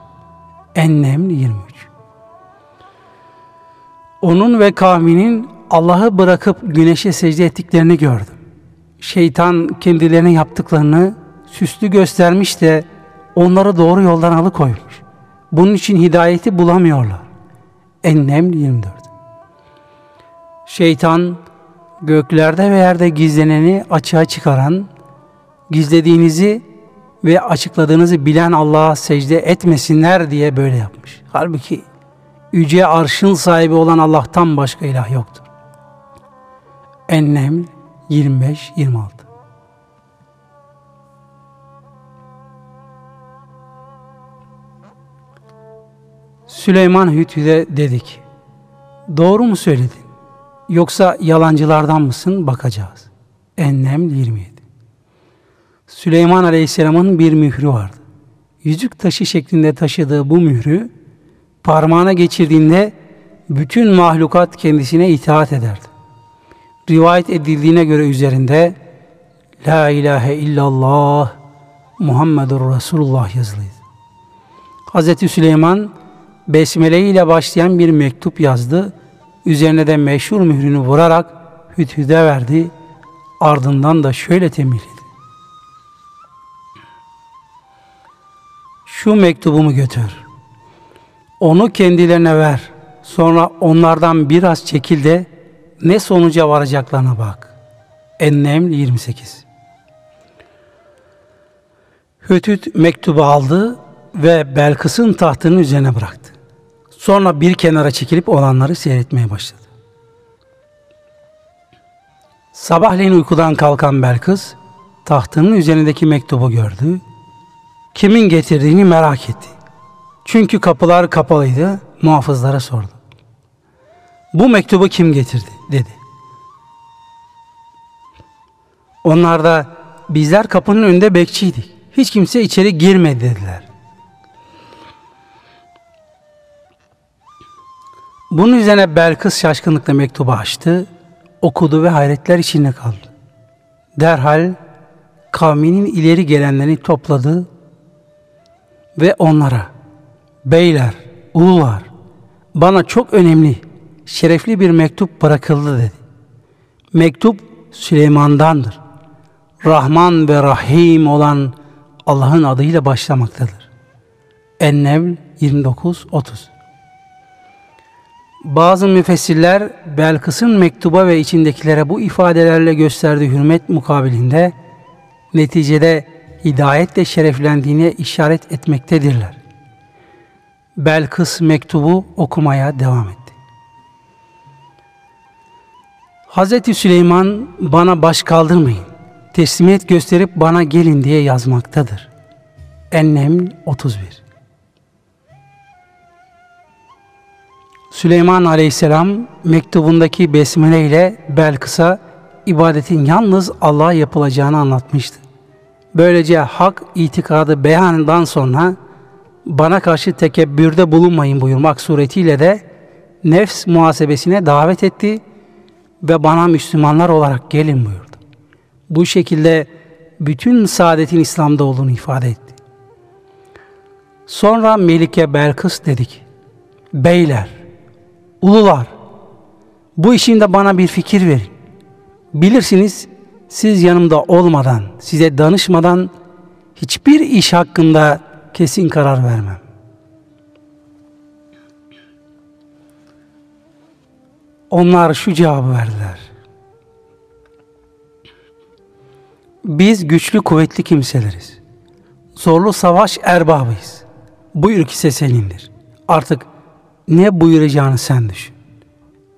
Ennem 23 Onun ve kavminin Allah'ı bırakıp güneşe secde ettiklerini gördüm. Şeytan kendilerine yaptıklarını süslü göstermiş de onları doğru yoldan alıkoymuş. Bunun için hidayeti bulamıyorlar. Ennem 24 Şeytan göklerde ve yerde gizleneni açığa çıkaran, gizlediğinizi ve açıkladığınızı bilen Allah'a secde etmesinler diye böyle yapmış. Halbuki yüce arşın sahibi olan Allah'tan başka ilah yoktur. Ennem 25-26 Süleyman Hütü'de dedik. Doğru mu söyledin? Yoksa yalancılardan mısın? Bakacağız. Ennem 27 Süleyman Aleyhisselam'ın bir mührü vardı. Yüzük taşı şeklinde taşıdığı bu mührü parmağına geçirdiğinde bütün mahlukat kendisine itaat ederdi. Rivayet edildiğine göre üzerinde La ilahe illallah Muhammedur Resulullah yazılıydı. Hz. Süleyman Besmele ile başlayan bir mektup yazdı. Üzerine de meşhur mührünü vurarak hüthüde verdi. Ardından da şöyle tembihledi. Şu mektubumu götür. Onu kendilerine ver. Sonra onlardan biraz çekil de ne sonuca varacaklarına bak. Ennem 28 Hütüt mektubu aldı ve Belkıs'ın tahtının üzerine bıraktı. Sonra bir kenara çekilip olanları seyretmeye başladı. Sabahleyin uykudan kalkan Belkıs, tahtının üzerindeki mektubu gördü. Kimin getirdiğini merak etti. Çünkü kapılar kapalıydı, muhafızlara sordu. Bu mektubu kim getirdi dedi. Onlar da bizler kapının önünde bekçiydik. Hiç kimse içeri girmedi dediler. Bunun üzerine Belkıs şaşkınlıkla mektubu açtı, okudu ve hayretler içinde kaldı. Derhal kavminin ileri gelenlerini topladı ve onlara beyler, ulular bana çok önemli, şerefli bir mektup bırakıldı dedi. Mektup Süleyman'dandır. Rahman ve Rahim olan Allah'ın adıyla başlamaktadır. Ennevl 29-30 bazı müfessirler Belkıs'ın mektuba ve içindekilere bu ifadelerle gösterdiği hürmet mukabilinde neticede hidayetle şereflendiğine işaret etmektedirler. Belkıs mektubu okumaya devam etti. Hz. Süleyman bana baş kaldırmayın, teslimiyet gösterip bana gelin diye yazmaktadır. Ennem 31 Süleyman Aleyhisselam mektubundaki besmele ile Belkıs'a ibadetin yalnız Allah'a yapılacağını anlatmıştı. Böylece hak itikadı beyanından sonra bana karşı tekebbürde bulunmayın buyurmak suretiyle de nefs muhasebesine davet etti ve bana Müslümanlar olarak gelin buyurdu. Bu şekilde bütün saadetin İslam'da olduğunu ifade etti. Sonra Melike Belkıs dedik. Beyler, Ulular, bu işinde bana bir fikir verin. Bilirsiniz siz yanımda olmadan, size danışmadan hiçbir iş hakkında kesin karar vermem. Onlar şu cevabı verdiler. Biz güçlü kuvvetli kimseleriz. Zorlu savaş erbabıyız. Bu ülke senindir. Artık ne buyuracağını sen düşün.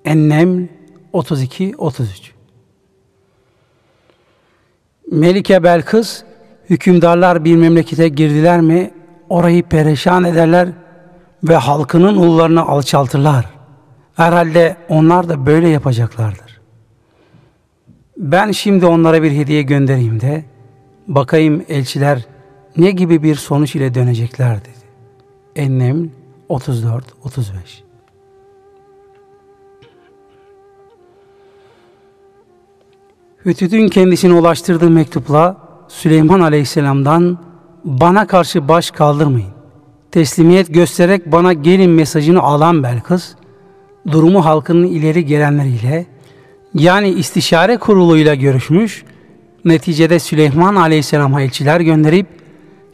Ennem 32-33 Melike Belkıs hükümdarlar bir memlekete girdiler mi orayı perişan ederler ve halkının ullarını alçaltırlar. Herhalde onlar da böyle yapacaklardır. Ben şimdi onlara bir hediye göndereyim de bakayım elçiler ne gibi bir sonuç ile dönecekler dedi. Ennem 34 35 Hütüt'ün kendisine ulaştırdığı mektupla Süleyman Aleyhisselam'dan bana karşı baş kaldırmayın. Teslimiyet göstererek bana gelin mesajını alan Belkıs, durumu halkının ileri gelenleriyle yani istişare kuruluyla görüşmüş, neticede Süleyman Aleyhisselam'a elçiler gönderip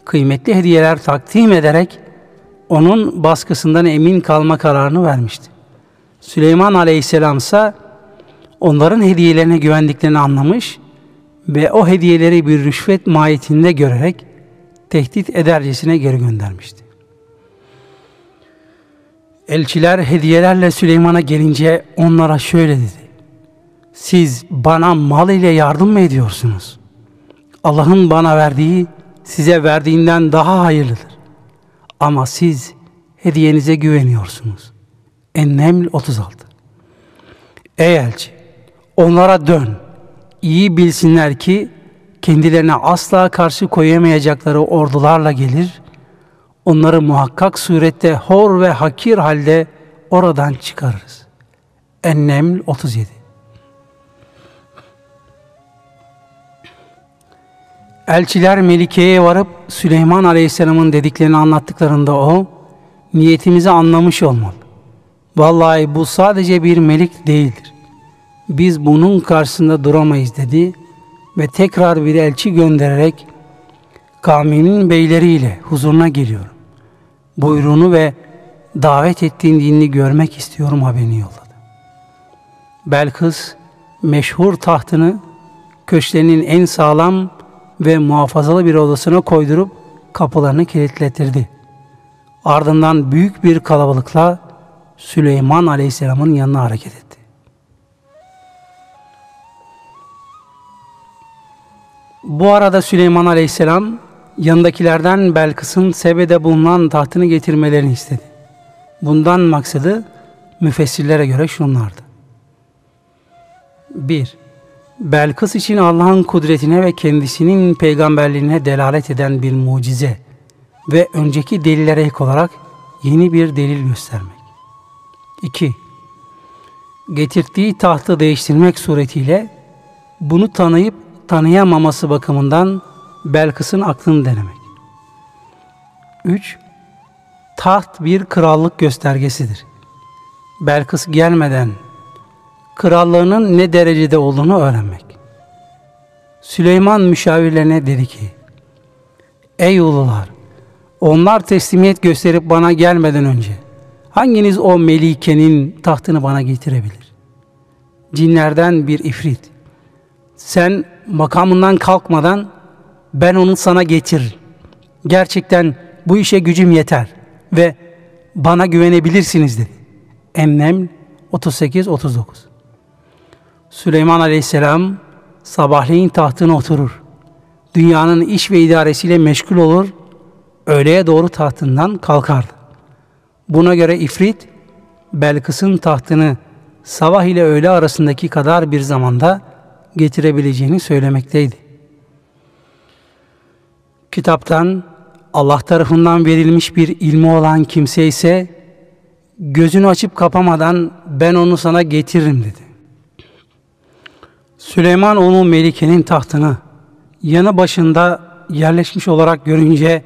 kıymetli hediyeler takdim ederek onun baskısından emin kalma kararını vermişti. Süleyman Aleyhisselam ise onların hediyelerine güvendiklerini anlamış ve o hediyeleri bir rüşvet mahiyetinde görerek tehdit edercesine geri göndermişti. Elçiler hediyelerle Süleyman'a gelince onlara şöyle dedi. Siz bana mal ile yardım mı ediyorsunuz? Allah'ın bana verdiği size verdiğinden daha hayırlıdır. Ama siz hediyenize güveniyorsunuz. Enneml 36 Ey elçi! Onlara dön. İyi bilsinler ki kendilerine asla karşı koyamayacakları ordularla gelir, onları muhakkak surette hor ve hakir halde oradan çıkarırız. Enneml 37 Elçiler Melike'ye varıp Süleyman Aleyhisselam'ın dediklerini anlattıklarında o, niyetimizi anlamış olmalı. Vallahi bu sadece bir melik değildir. Biz bunun karşısında duramayız dedi ve tekrar bir elçi göndererek kavminin beyleriyle huzuruna geliyorum. Buyruğunu ve davet ettiğin dinini görmek istiyorum haberini yolladı. Belkıs meşhur tahtını köşklerinin en sağlam ve muhafazalı bir odasına koydurup kapılarını kilitletirdi. Ardından büyük bir kalabalıkla Süleyman Aleyhisselam'ın yanına hareket etti. Bu arada Süleyman Aleyhisselam yanındakilerden Belkıs'ın Sebe'de bulunan tahtını getirmelerini istedi. Bundan maksadı müfessirlere göre şunlardı. 1. Belkıs için Allah'ın kudretine ve kendisinin peygamberliğine delalet eden bir mucize ve önceki delillere ek olarak yeni bir delil göstermek. 2. Getirdiği tahtı değiştirmek suretiyle bunu tanıyıp tanıyamaması bakımından Belkıs'ın aklını denemek. 3. Taht bir krallık göstergesidir. Belkıs gelmeden krallığının ne derecede olduğunu öğrenmek. Süleyman müşavirlerine dedi ki, Ey ulular! Onlar teslimiyet gösterip bana gelmeden önce hanginiz o melikenin tahtını bana getirebilir? Cinlerden bir ifrit. Sen makamından kalkmadan ben onu sana getir. Gerçekten bu işe gücüm yeter ve bana güvenebilirsiniz dedi. Emnem 38-39 Süleyman Aleyhisselam sabahleyin tahtına oturur. Dünyanın iş ve idaresiyle meşgul olur. Öğleye doğru tahtından kalkardı. Buna göre ifrit Belkıs'ın tahtını sabah ile öğle arasındaki kadar bir zamanda getirebileceğini söylemekteydi. Kitaptan Allah tarafından verilmiş bir ilmi olan kimse ise gözünü açıp kapamadan ben onu sana getiririm dedi. Süleyman onu Melike'nin tahtını yanı başında yerleşmiş olarak görünce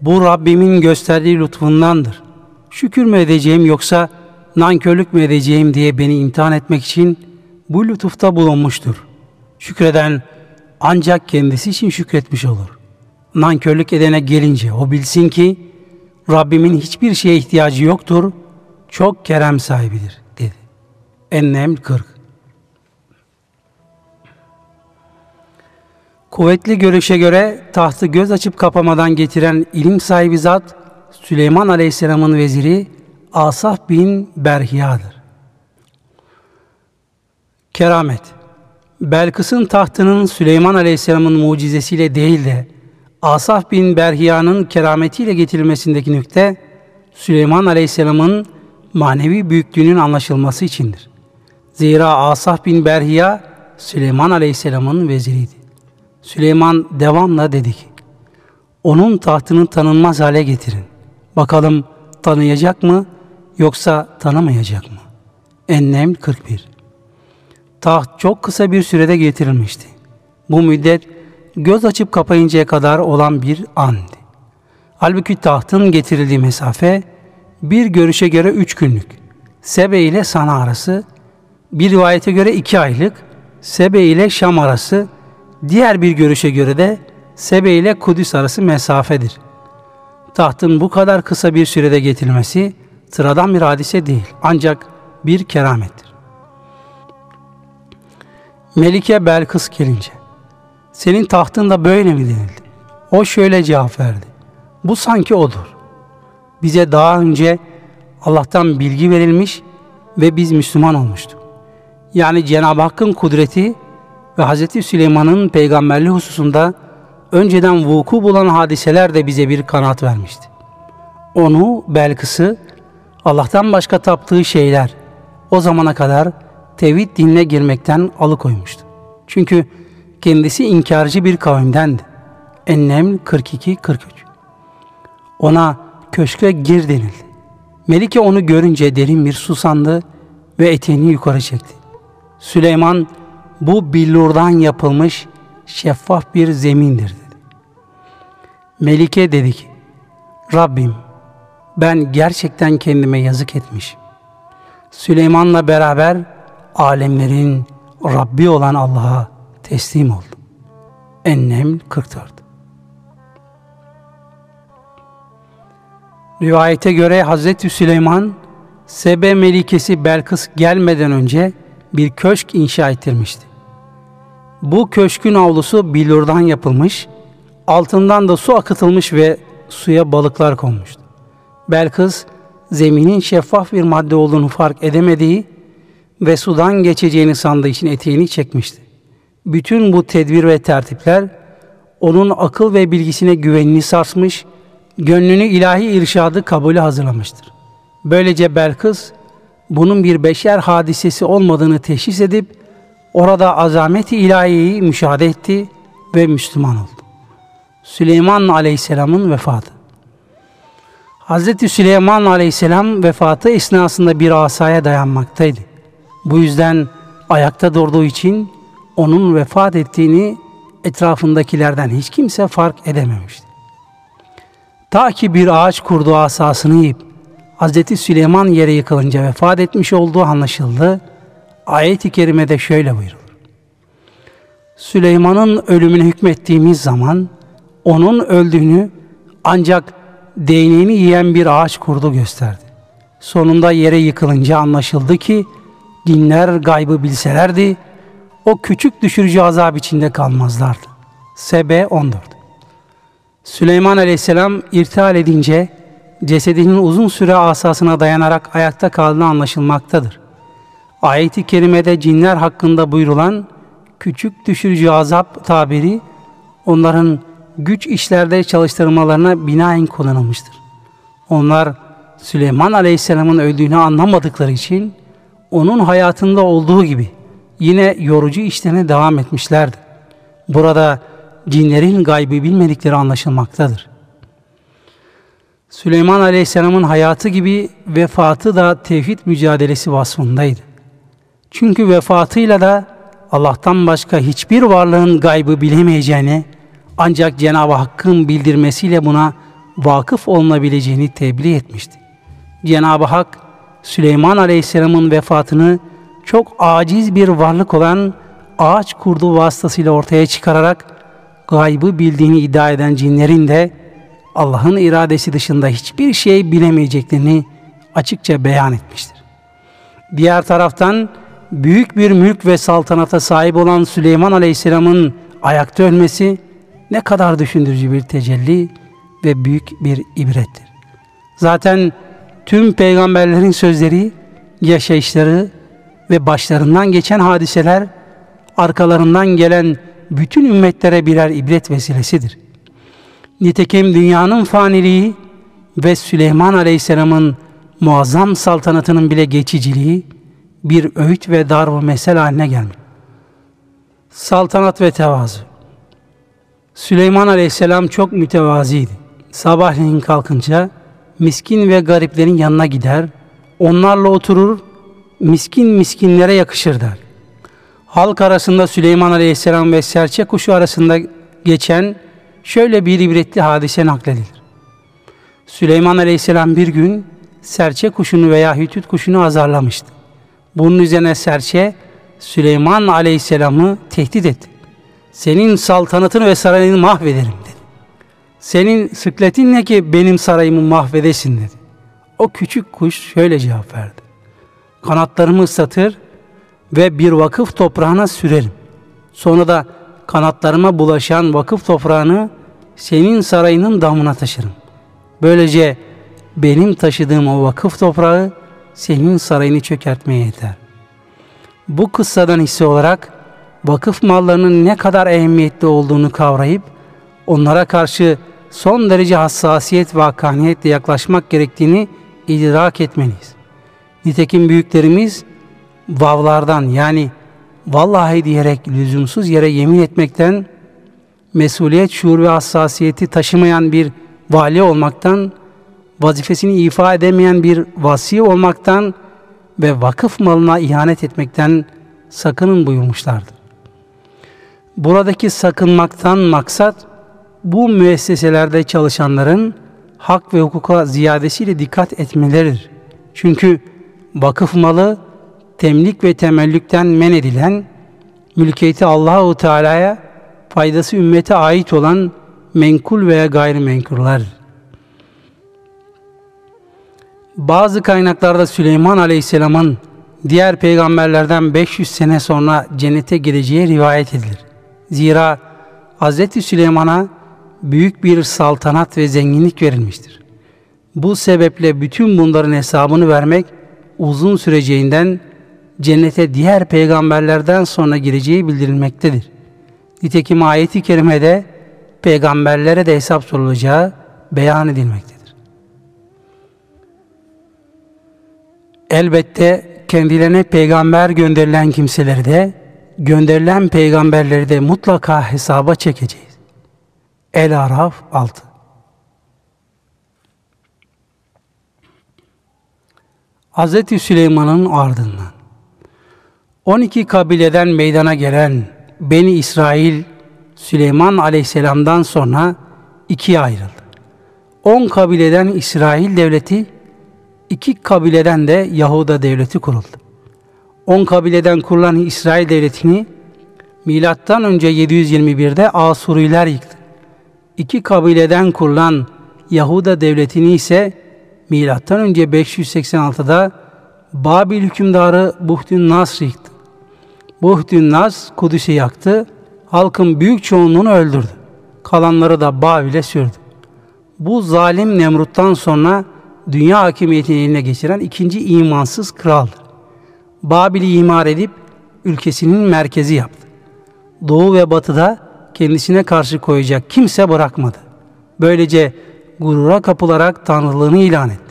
bu Rabbimin gösterdiği lütfundandır. Şükür mü edeceğim yoksa nankörlük mü edeceğim diye beni imtihan etmek için bu lütufta bulunmuştur. Şükreden ancak kendisi için şükretmiş olur. Nankörlük edene gelince o bilsin ki Rabbimin hiçbir şeye ihtiyacı yoktur. Çok kerem sahibidir dedi. Ennem 40 Kuvvetli görüşe göre tahtı göz açıp kapamadan getiren ilim sahibi zat Süleyman Aleyhisselam'ın veziri Asaf bin Berhiya'dır. Keramet Belkıs'ın tahtının Süleyman Aleyhisselam'ın mucizesiyle değil de Asaf bin Berhiya'nın kerametiyle getirilmesindeki nükte Süleyman Aleyhisselam'ın manevi büyüklüğünün anlaşılması içindir. Zira Asaf bin Berhiya Süleyman Aleyhisselam'ın veziriydi. Süleyman devamla dedi ki, onun tahtını tanınmaz hale getirin. Bakalım tanıyacak mı yoksa tanımayacak mı? Ennem 41 Taht çok kısa bir sürede getirilmişti. Bu müddet göz açıp kapayıncaya kadar olan bir andı. Halbuki tahtın getirildiği mesafe bir görüşe göre üç günlük. Sebe ile Sana arası, bir rivayete göre iki aylık, Sebe ile Şam arası, diğer bir görüşe göre de Sebe ile Kudüs arası mesafedir. Tahtın bu kadar kısa bir sürede getirilmesi sıradan bir hadise değil ancak bir keramettir. Melike Belkıs gelince senin tahtın da böyle mi denildi? O şöyle cevap verdi. Bu sanki odur. Bize daha önce Allah'tan bilgi verilmiş ve biz Müslüman olmuştuk. Yani Cenab-ı Hakk'ın kudreti ve Hz. Süleyman'ın peygamberliği hususunda önceden vuku bulan hadiseler de bize bir kanat vermişti. Onu, Belkıs'ı, Allah'tan başka taptığı şeyler o zamana kadar tevhid dinine girmekten alıkoymuştu. Çünkü kendisi inkarcı bir kavimdendi. Ennem 42-43 Ona köşke gir denildi. Melike onu görünce derin bir susandı ve eteğini yukarı çekti. Süleyman bu billurdan yapılmış şeffaf bir zemindir dedi. Melike dedi ki Rabbim ben gerçekten kendime yazık etmişim. Süleyman'la beraber alemlerin Rabbi olan Allah'a teslim oldum. Ennem 44 Rivayete göre Hazreti Süleyman Sebe Melikesi Belkıs gelmeden önce bir köşk inşa ettirmişti. Bu köşkün avlusu bilurdan yapılmış, altından da su akıtılmış ve suya balıklar konmuştu. Belkıs zeminin şeffaf bir madde olduğunu fark edemediği ve sudan geçeceğini sandığı için eteğini çekmişti. Bütün bu tedbir ve tertipler onun akıl ve bilgisine güvenini sarsmış, gönlünü ilahi irşadı kabulü hazırlamıştır. Böylece Belkıs bunun bir beşer hadisesi olmadığını teşhis edip orada azameti ilahiyi müşahede etti ve Müslüman oldu. Süleyman Aleyhisselam'ın vefatı Hz. Süleyman Aleyhisselam vefatı esnasında bir asaya dayanmaktaydı. Bu yüzden ayakta durduğu için onun vefat ettiğini etrafındakilerden hiç kimse fark edememişti. Ta ki bir ağaç kurduğu asasını yiyip Hz. Süleyman yere yıkılınca vefat etmiş olduğu anlaşıldı. Ayet-i kerimede şöyle buyurulur. Süleyman'ın ölümüne hükmettiğimiz zaman onun öldüğünü ancak değneğini yiyen bir ağaç kurdu gösterdi. Sonunda yere yıkılınca anlaşıldı ki dinler gaybı bilselerdi o küçük düşürücü azap içinde kalmazlardı. Sebe 14 Süleyman aleyhisselam irtihal edince cesedinin uzun süre asasına dayanarak ayakta kaldığı anlaşılmaktadır. Ayet-i kerimede cinler hakkında buyurulan küçük düşürücü azap tabiri onların güç işlerde çalıştırmalarına binaen kullanılmıştır. Onlar Süleyman Aleyhisselam'ın öldüğünü anlamadıkları için onun hayatında olduğu gibi yine yorucu işlerine devam etmişlerdi. Burada cinlerin gaybı bilmedikleri anlaşılmaktadır. Süleyman Aleyhisselam'ın hayatı gibi vefatı da tevhid mücadelesi vasfındaydı. Çünkü vefatıyla da Allah'tan başka hiçbir varlığın gaybı bilemeyeceğini ancak Cenab-ı Hakk'ın bildirmesiyle buna vakıf olunabileceğini tebliğ etmişti. Cenab-ı Hak Süleyman Aleyhisselam'ın vefatını çok aciz bir varlık olan ağaç kurdu vasıtasıyla ortaya çıkararak gaybı bildiğini iddia eden cinlerin de Allah'ın iradesi dışında hiçbir şey bilemeyeceklerini açıkça beyan etmiştir. Diğer taraftan büyük bir mülk ve saltanata sahip olan Süleyman Aleyhisselam'ın ayakta ölmesi ne kadar düşündürücü bir tecelli ve büyük bir ibrettir. Zaten tüm peygamberlerin sözleri, yaşayışları ve başlarından geçen hadiseler arkalarından gelen bütün ümmetlere birer ibret vesilesidir. Nitekim dünyanın faniliği ve Süleyman Aleyhisselam'ın muazzam saltanatının bile geçiciliği bir öğüt ve darb mesel haline gelmiş. Saltanat ve tevazu Süleyman Aleyhisselam çok mütevaziydi. Sabahleyin kalkınca miskin ve gariplerin yanına gider, onlarla oturur, miskin miskinlere yakışır der. Halk arasında Süleyman Aleyhisselam ve serçe kuşu arasında geçen şöyle bir ibretli hadise nakledilir. Süleyman Aleyhisselam bir gün serçe kuşunu veya hütüt kuşunu azarlamıştı. Bunun üzerine serçe Süleyman Aleyhisselam'ı tehdit etti. Senin saltanatını ve sarayını mahvederim dedi. Senin sıkletin ne ki benim sarayımı mahvedesin dedi. O küçük kuş şöyle cevap verdi. Kanatlarımı ıslatır ve bir vakıf toprağına sürerim. Sonra da kanatlarıma bulaşan vakıf toprağını senin sarayının damına taşırım. Böylece benim taşıdığım o vakıf toprağı senin sarayını çökertmeye yeter. Bu kıssadan hisse olarak vakıf mallarının ne kadar ehemmiyetli olduğunu kavrayıp onlara karşı son derece hassasiyet ve hakkaniyetle yaklaşmak gerektiğini idrak etmeliyiz. Nitekim büyüklerimiz vavlardan yani vallahi diyerek lüzumsuz yere yemin etmekten mesuliyet, şuur ve hassasiyeti taşımayan bir vali olmaktan, vazifesini ifa edemeyen bir vasi olmaktan ve vakıf malına ihanet etmekten sakının buyurmuşlardır. Buradaki sakınmaktan maksat bu müesseselerde çalışanların hak ve hukuka ziyadesiyle dikkat etmeleridir. Çünkü vakıf malı temlik ve temellükten men edilen, mülkiyeti Allahu Teala'ya, faydası ümmete ait olan menkul veya gayrimenkullar. Bazı kaynaklarda Süleyman Aleyhisselam'ın diğer peygamberlerden 500 sene sonra cennete gireceği rivayet edilir. Zira Hz. Süleyman'a büyük bir saltanat ve zenginlik verilmiştir. Bu sebeple bütün bunların hesabını vermek uzun süreceğinden cennete diğer peygamberlerden sonra gireceği bildirilmektedir. Nitekim ayeti kerimede peygamberlere de hesap sorulacağı beyan edilmektedir. Elbette kendilerine peygamber gönderilen kimseleri de gönderilen peygamberleri de mutlaka hesaba çekeceğiz. El-Araf 6 Hz. Süleyman'ın ardından 12 kabileden meydana gelen Beni İsrail Süleyman Aleyhisselam'dan sonra ikiye ayrıldı. 10 kabileden İsrail devleti, iki kabileden de Yahuda devleti kuruldu. 10 kabileden kurulan İsrail devletini milattan önce 721'de Asuriler yıktı. İki kabileden kurulan Yahuda devletini ise milattan önce 586'da Babil hükümdarı Buhtün Nasr yıktı. Buhdün Nas Kudüs'ü yaktı. Halkın büyük çoğunluğunu öldürdü. Kalanları da Babil'e sürdü. Bu zalim Nemrut'tan sonra dünya hakimiyetini eline geçiren ikinci imansız kraldır. Babil'i imar edip ülkesinin merkezi yaptı. Doğu ve batıda kendisine karşı koyacak kimse bırakmadı. Böylece gurura kapılarak tanrılığını ilan etti.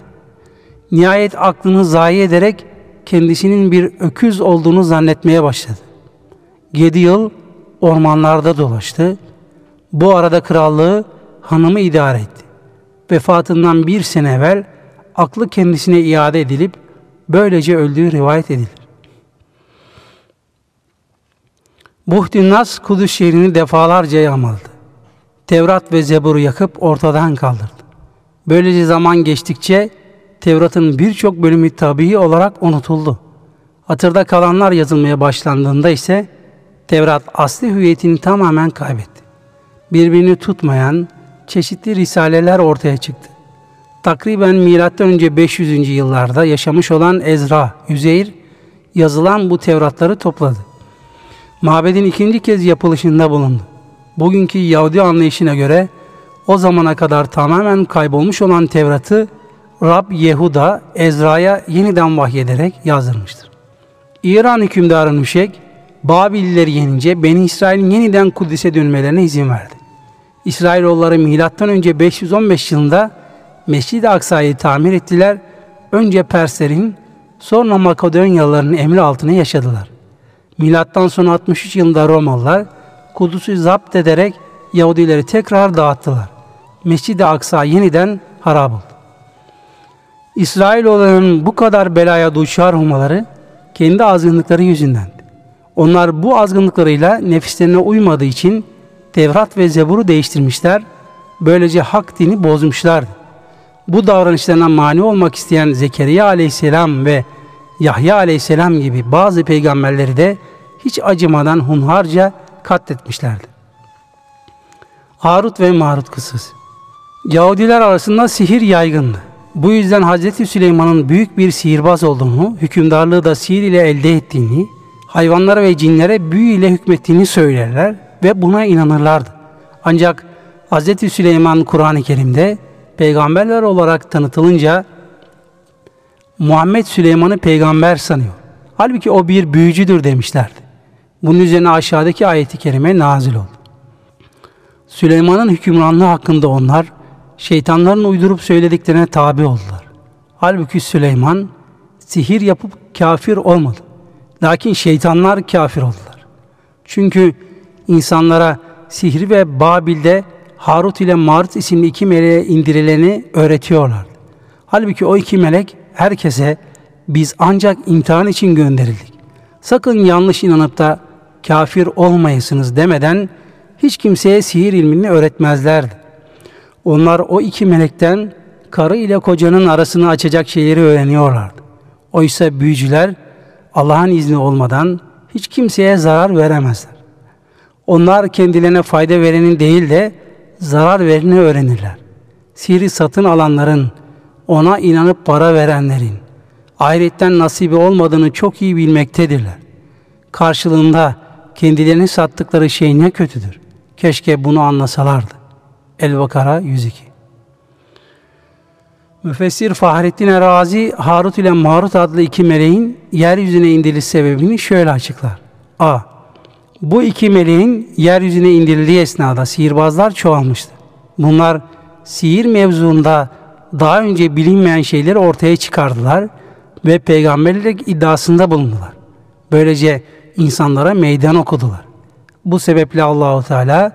Nihayet aklını zayi ederek kendisinin bir öküz olduğunu zannetmeye başladı. Yedi yıl ormanlarda dolaştı. Bu arada krallığı hanımı idare etti. Vefatından bir sene evvel aklı kendisine iade edilip böylece öldüğü rivayet edilir. Buhdinnas Kudüs şehrini defalarca yağmaladı. Tevrat ve Zebur'u yakıp ortadan kaldırdı. Böylece zaman geçtikçe Tevrat'ın birçok bölümü tabii olarak unutuldu. Hatırda kalanlar yazılmaya başlandığında ise Tevrat asli hüviyetini tamamen kaybetti. Birbirini tutmayan çeşitli risaleler ortaya çıktı. Takriben M.Ö. 500. yıllarda yaşamış olan Ezra, Yüzeyir yazılan bu Tevratları topladı. Mabedin ikinci kez yapılışında bulundu. Bugünkü Yahudi anlayışına göre o zamana kadar tamamen kaybolmuş olan Tevrat'ı Rab Yehuda Ezra'ya yeniden vahyederek yazdırmıştır. İran hükümdarı Nuşek, Babilileri yenince Beni İsrail'in yeniden Kudüs'e dönmelerine izin verdi. İsrailoğulları M.Ö. 515 yılında Mescid-i Aksa'yı tamir ettiler. Önce Perslerin, sonra Makedonyalıların emri altına yaşadılar. Milattan sonra 63 yılında Romalılar Kudüs'ü zapt ederek Yahudileri tekrar dağıttılar. Mescid-i Aksa yeniden harap oldu. İsrailoğullarının bu kadar belaya duçar olmaları kendi azgınlıkları yüzündendi. Onlar bu azgınlıklarıyla nefislerine uymadığı için Tevrat ve Zebur'u değiştirmişler. Böylece hak dini bozmuşlardı. Bu davranışlarına mani olmak isteyen Zekeriya aleyhisselam ve Yahya aleyhisselam gibi bazı peygamberleri de hiç acımadan hunharca katletmişlerdi. Harut ve Marut kısası Yahudiler arasında sihir yaygındı. Bu yüzden Hazreti Süleyman'ın büyük bir sihirbaz olduğunu, hükümdarlığı da sihir ile elde ettiğini, hayvanlara ve cinlere büyü ile hükmettiğini söylerler ve buna inanırlardı. Ancak Hz. Süleyman Kur'an-ı Kerim'de peygamberler olarak tanıtılınca Muhammed Süleyman'ı peygamber sanıyor. Halbuki o bir büyücüdür demişlerdi. Bunun üzerine aşağıdaki ayeti kerime nazil oldu. Süleyman'ın hükümranlığı hakkında onlar şeytanların uydurup söylediklerine tabi oldular. Halbuki Süleyman sihir yapıp kafir olmadı. Lakin şeytanlar kafir oldular. Çünkü insanlara sihri ve Babil'de Harut ile Marut isimli iki meleğe indirileni öğretiyorlar. Halbuki o iki melek herkese biz ancak imtihan için gönderildik. Sakın yanlış inanıp da kafir olmayasınız demeden hiç kimseye sihir ilmini öğretmezlerdi. Onlar o iki melekten karı ile kocanın arasını açacak şeyleri öğreniyorlardı. Oysa büyücüler Allah'ın izni olmadan hiç kimseye zarar veremezler. Onlar kendilerine fayda verenin değil de zarar vereni öğrenirler. Sihri satın alanların, ona inanıp para verenlerin, ahiretten nasibi olmadığını çok iyi bilmektedirler. Karşılığında kendilerini sattıkları şey ne kötüdür. Keşke bunu anlasalardı. El-Bakara 102 Müfessir Fahrettin Erazi, Harut ile Marut adlı iki meleğin yeryüzüne indiriş sebebini şöyle açıklar. A. Bu iki meleğin yeryüzüne indirildiği esnada sihirbazlar çoğalmıştı. Bunlar sihir mevzuunda daha önce bilinmeyen şeyleri ortaya çıkardılar ve peygamberlik iddiasında bulundular. Böylece insanlara meydan okudular. Bu sebeple Allahu Teala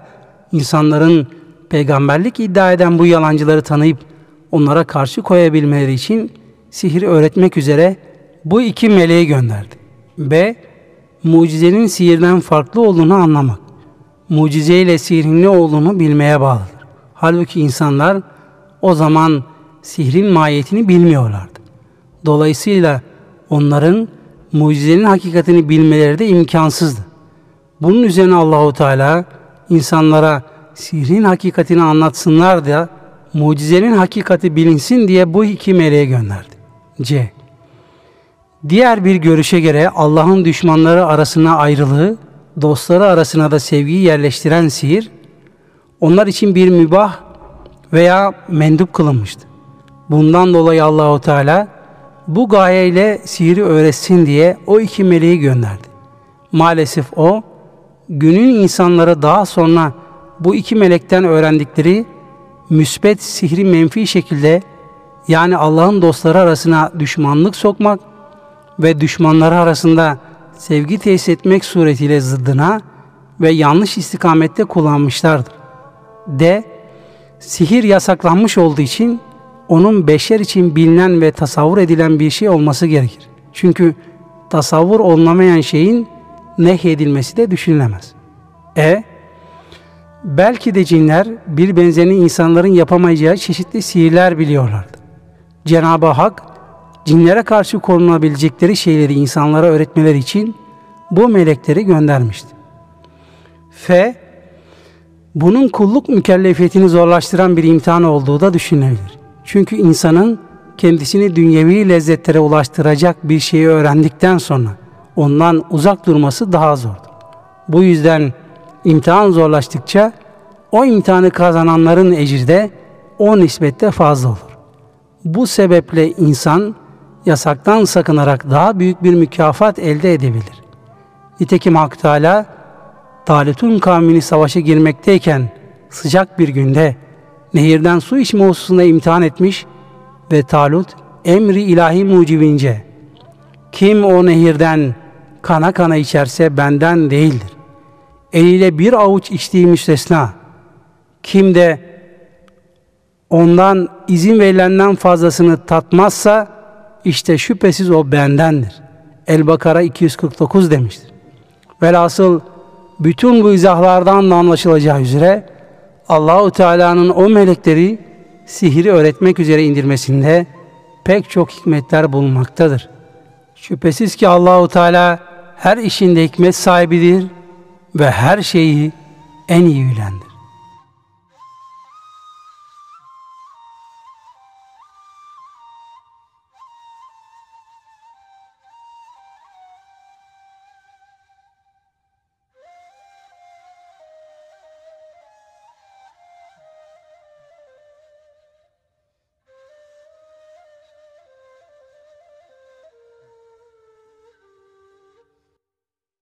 insanların peygamberlik iddia eden bu yalancıları tanıyıp onlara karşı koyabilmeleri için sihir öğretmek üzere bu iki meleği gönderdi. B. Mucizenin sihirden farklı olduğunu anlamak. Mucize ile sihirin ne olduğunu bilmeye bağlıdır. Halbuki insanlar o zaman sihrin mahiyetini bilmiyorlardı. Dolayısıyla onların mucizenin hakikatini bilmeleri de imkansızdı. Bunun üzerine Allahu Teala insanlara sihrin hakikatini anlatsınlar da mucizenin hakikati bilinsin diye bu iki meleğe gönderdi. C. Diğer bir görüşe göre Allah'ın düşmanları arasına ayrılığı, dostları arasına da sevgiyi yerleştiren sihir, onlar için bir mübah veya mendup kılınmıştı. Bundan dolayı Allahu Teala bu gayeyle sihiri öğretsin diye o iki meleği gönderdi. Maalesef o günün insanlara daha sonra bu iki melekten öğrendikleri müsbet sihri menfi şekilde yani Allah'ın dostları arasına düşmanlık sokmak ve düşmanları arasında sevgi tesis etmek suretiyle zıddına ve yanlış istikamette kullanmışlardır. D. Sihir yasaklanmış olduğu için onun beşer için bilinen ve tasavvur edilen bir şey olması gerekir. Çünkü tasavvur olunamayan şeyin nehyedilmesi de düşünülemez. E. Belki de cinler bir benzerini insanların yapamayacağı çeşitli sihirler biliyorlardı. Cenab-ı Hak cinlere karşı korunabilecekleri şeyleri insanlara öğretmeleri için bu melekleri göndermişti. F. Bunun kulluk mükellefiyetini zorlaştıran bir imtihan olduğu da düşünülebilir. Çünkü insanın kendisini dünyevi lezzetlere ulaştıracak bir şeyi öğrendikten sonra ondan uzak durması daha zordur. Bu yüzden imtihan zorlaştıkça o imtihanı kazananların ecri de o nispette fazla olur. Bu sebeple insan yasaktan sakınarak daha büyük bir mükafat elde edebilir. Nitekim Hak Teala Talut'un kavmini savaşa girmekteyken sıcak bir günde nehirden su içme hususunda imtihan etmiş ve Talut emri ilahi mucibince kim o nehirden kana kana içerse benden değildir. Eliyle bir avuç içtiği müstesna. Kim de ondan izin verilenden fazlasını tatmazsa işte şüphesiz o bendendir. El-Bakara 249 demiştir. Velhasıl bütün bu izahlardan da anlaşılacağı üzere Allahu Teala'nın o melekleri sihiri öğretmek üzere indirmesinde pek çok hikmetler bulunmaktadır. Şüphesiz ki Allahu Teala her işinde hikmet sahibidir ve her şeyi en iyi bilendir.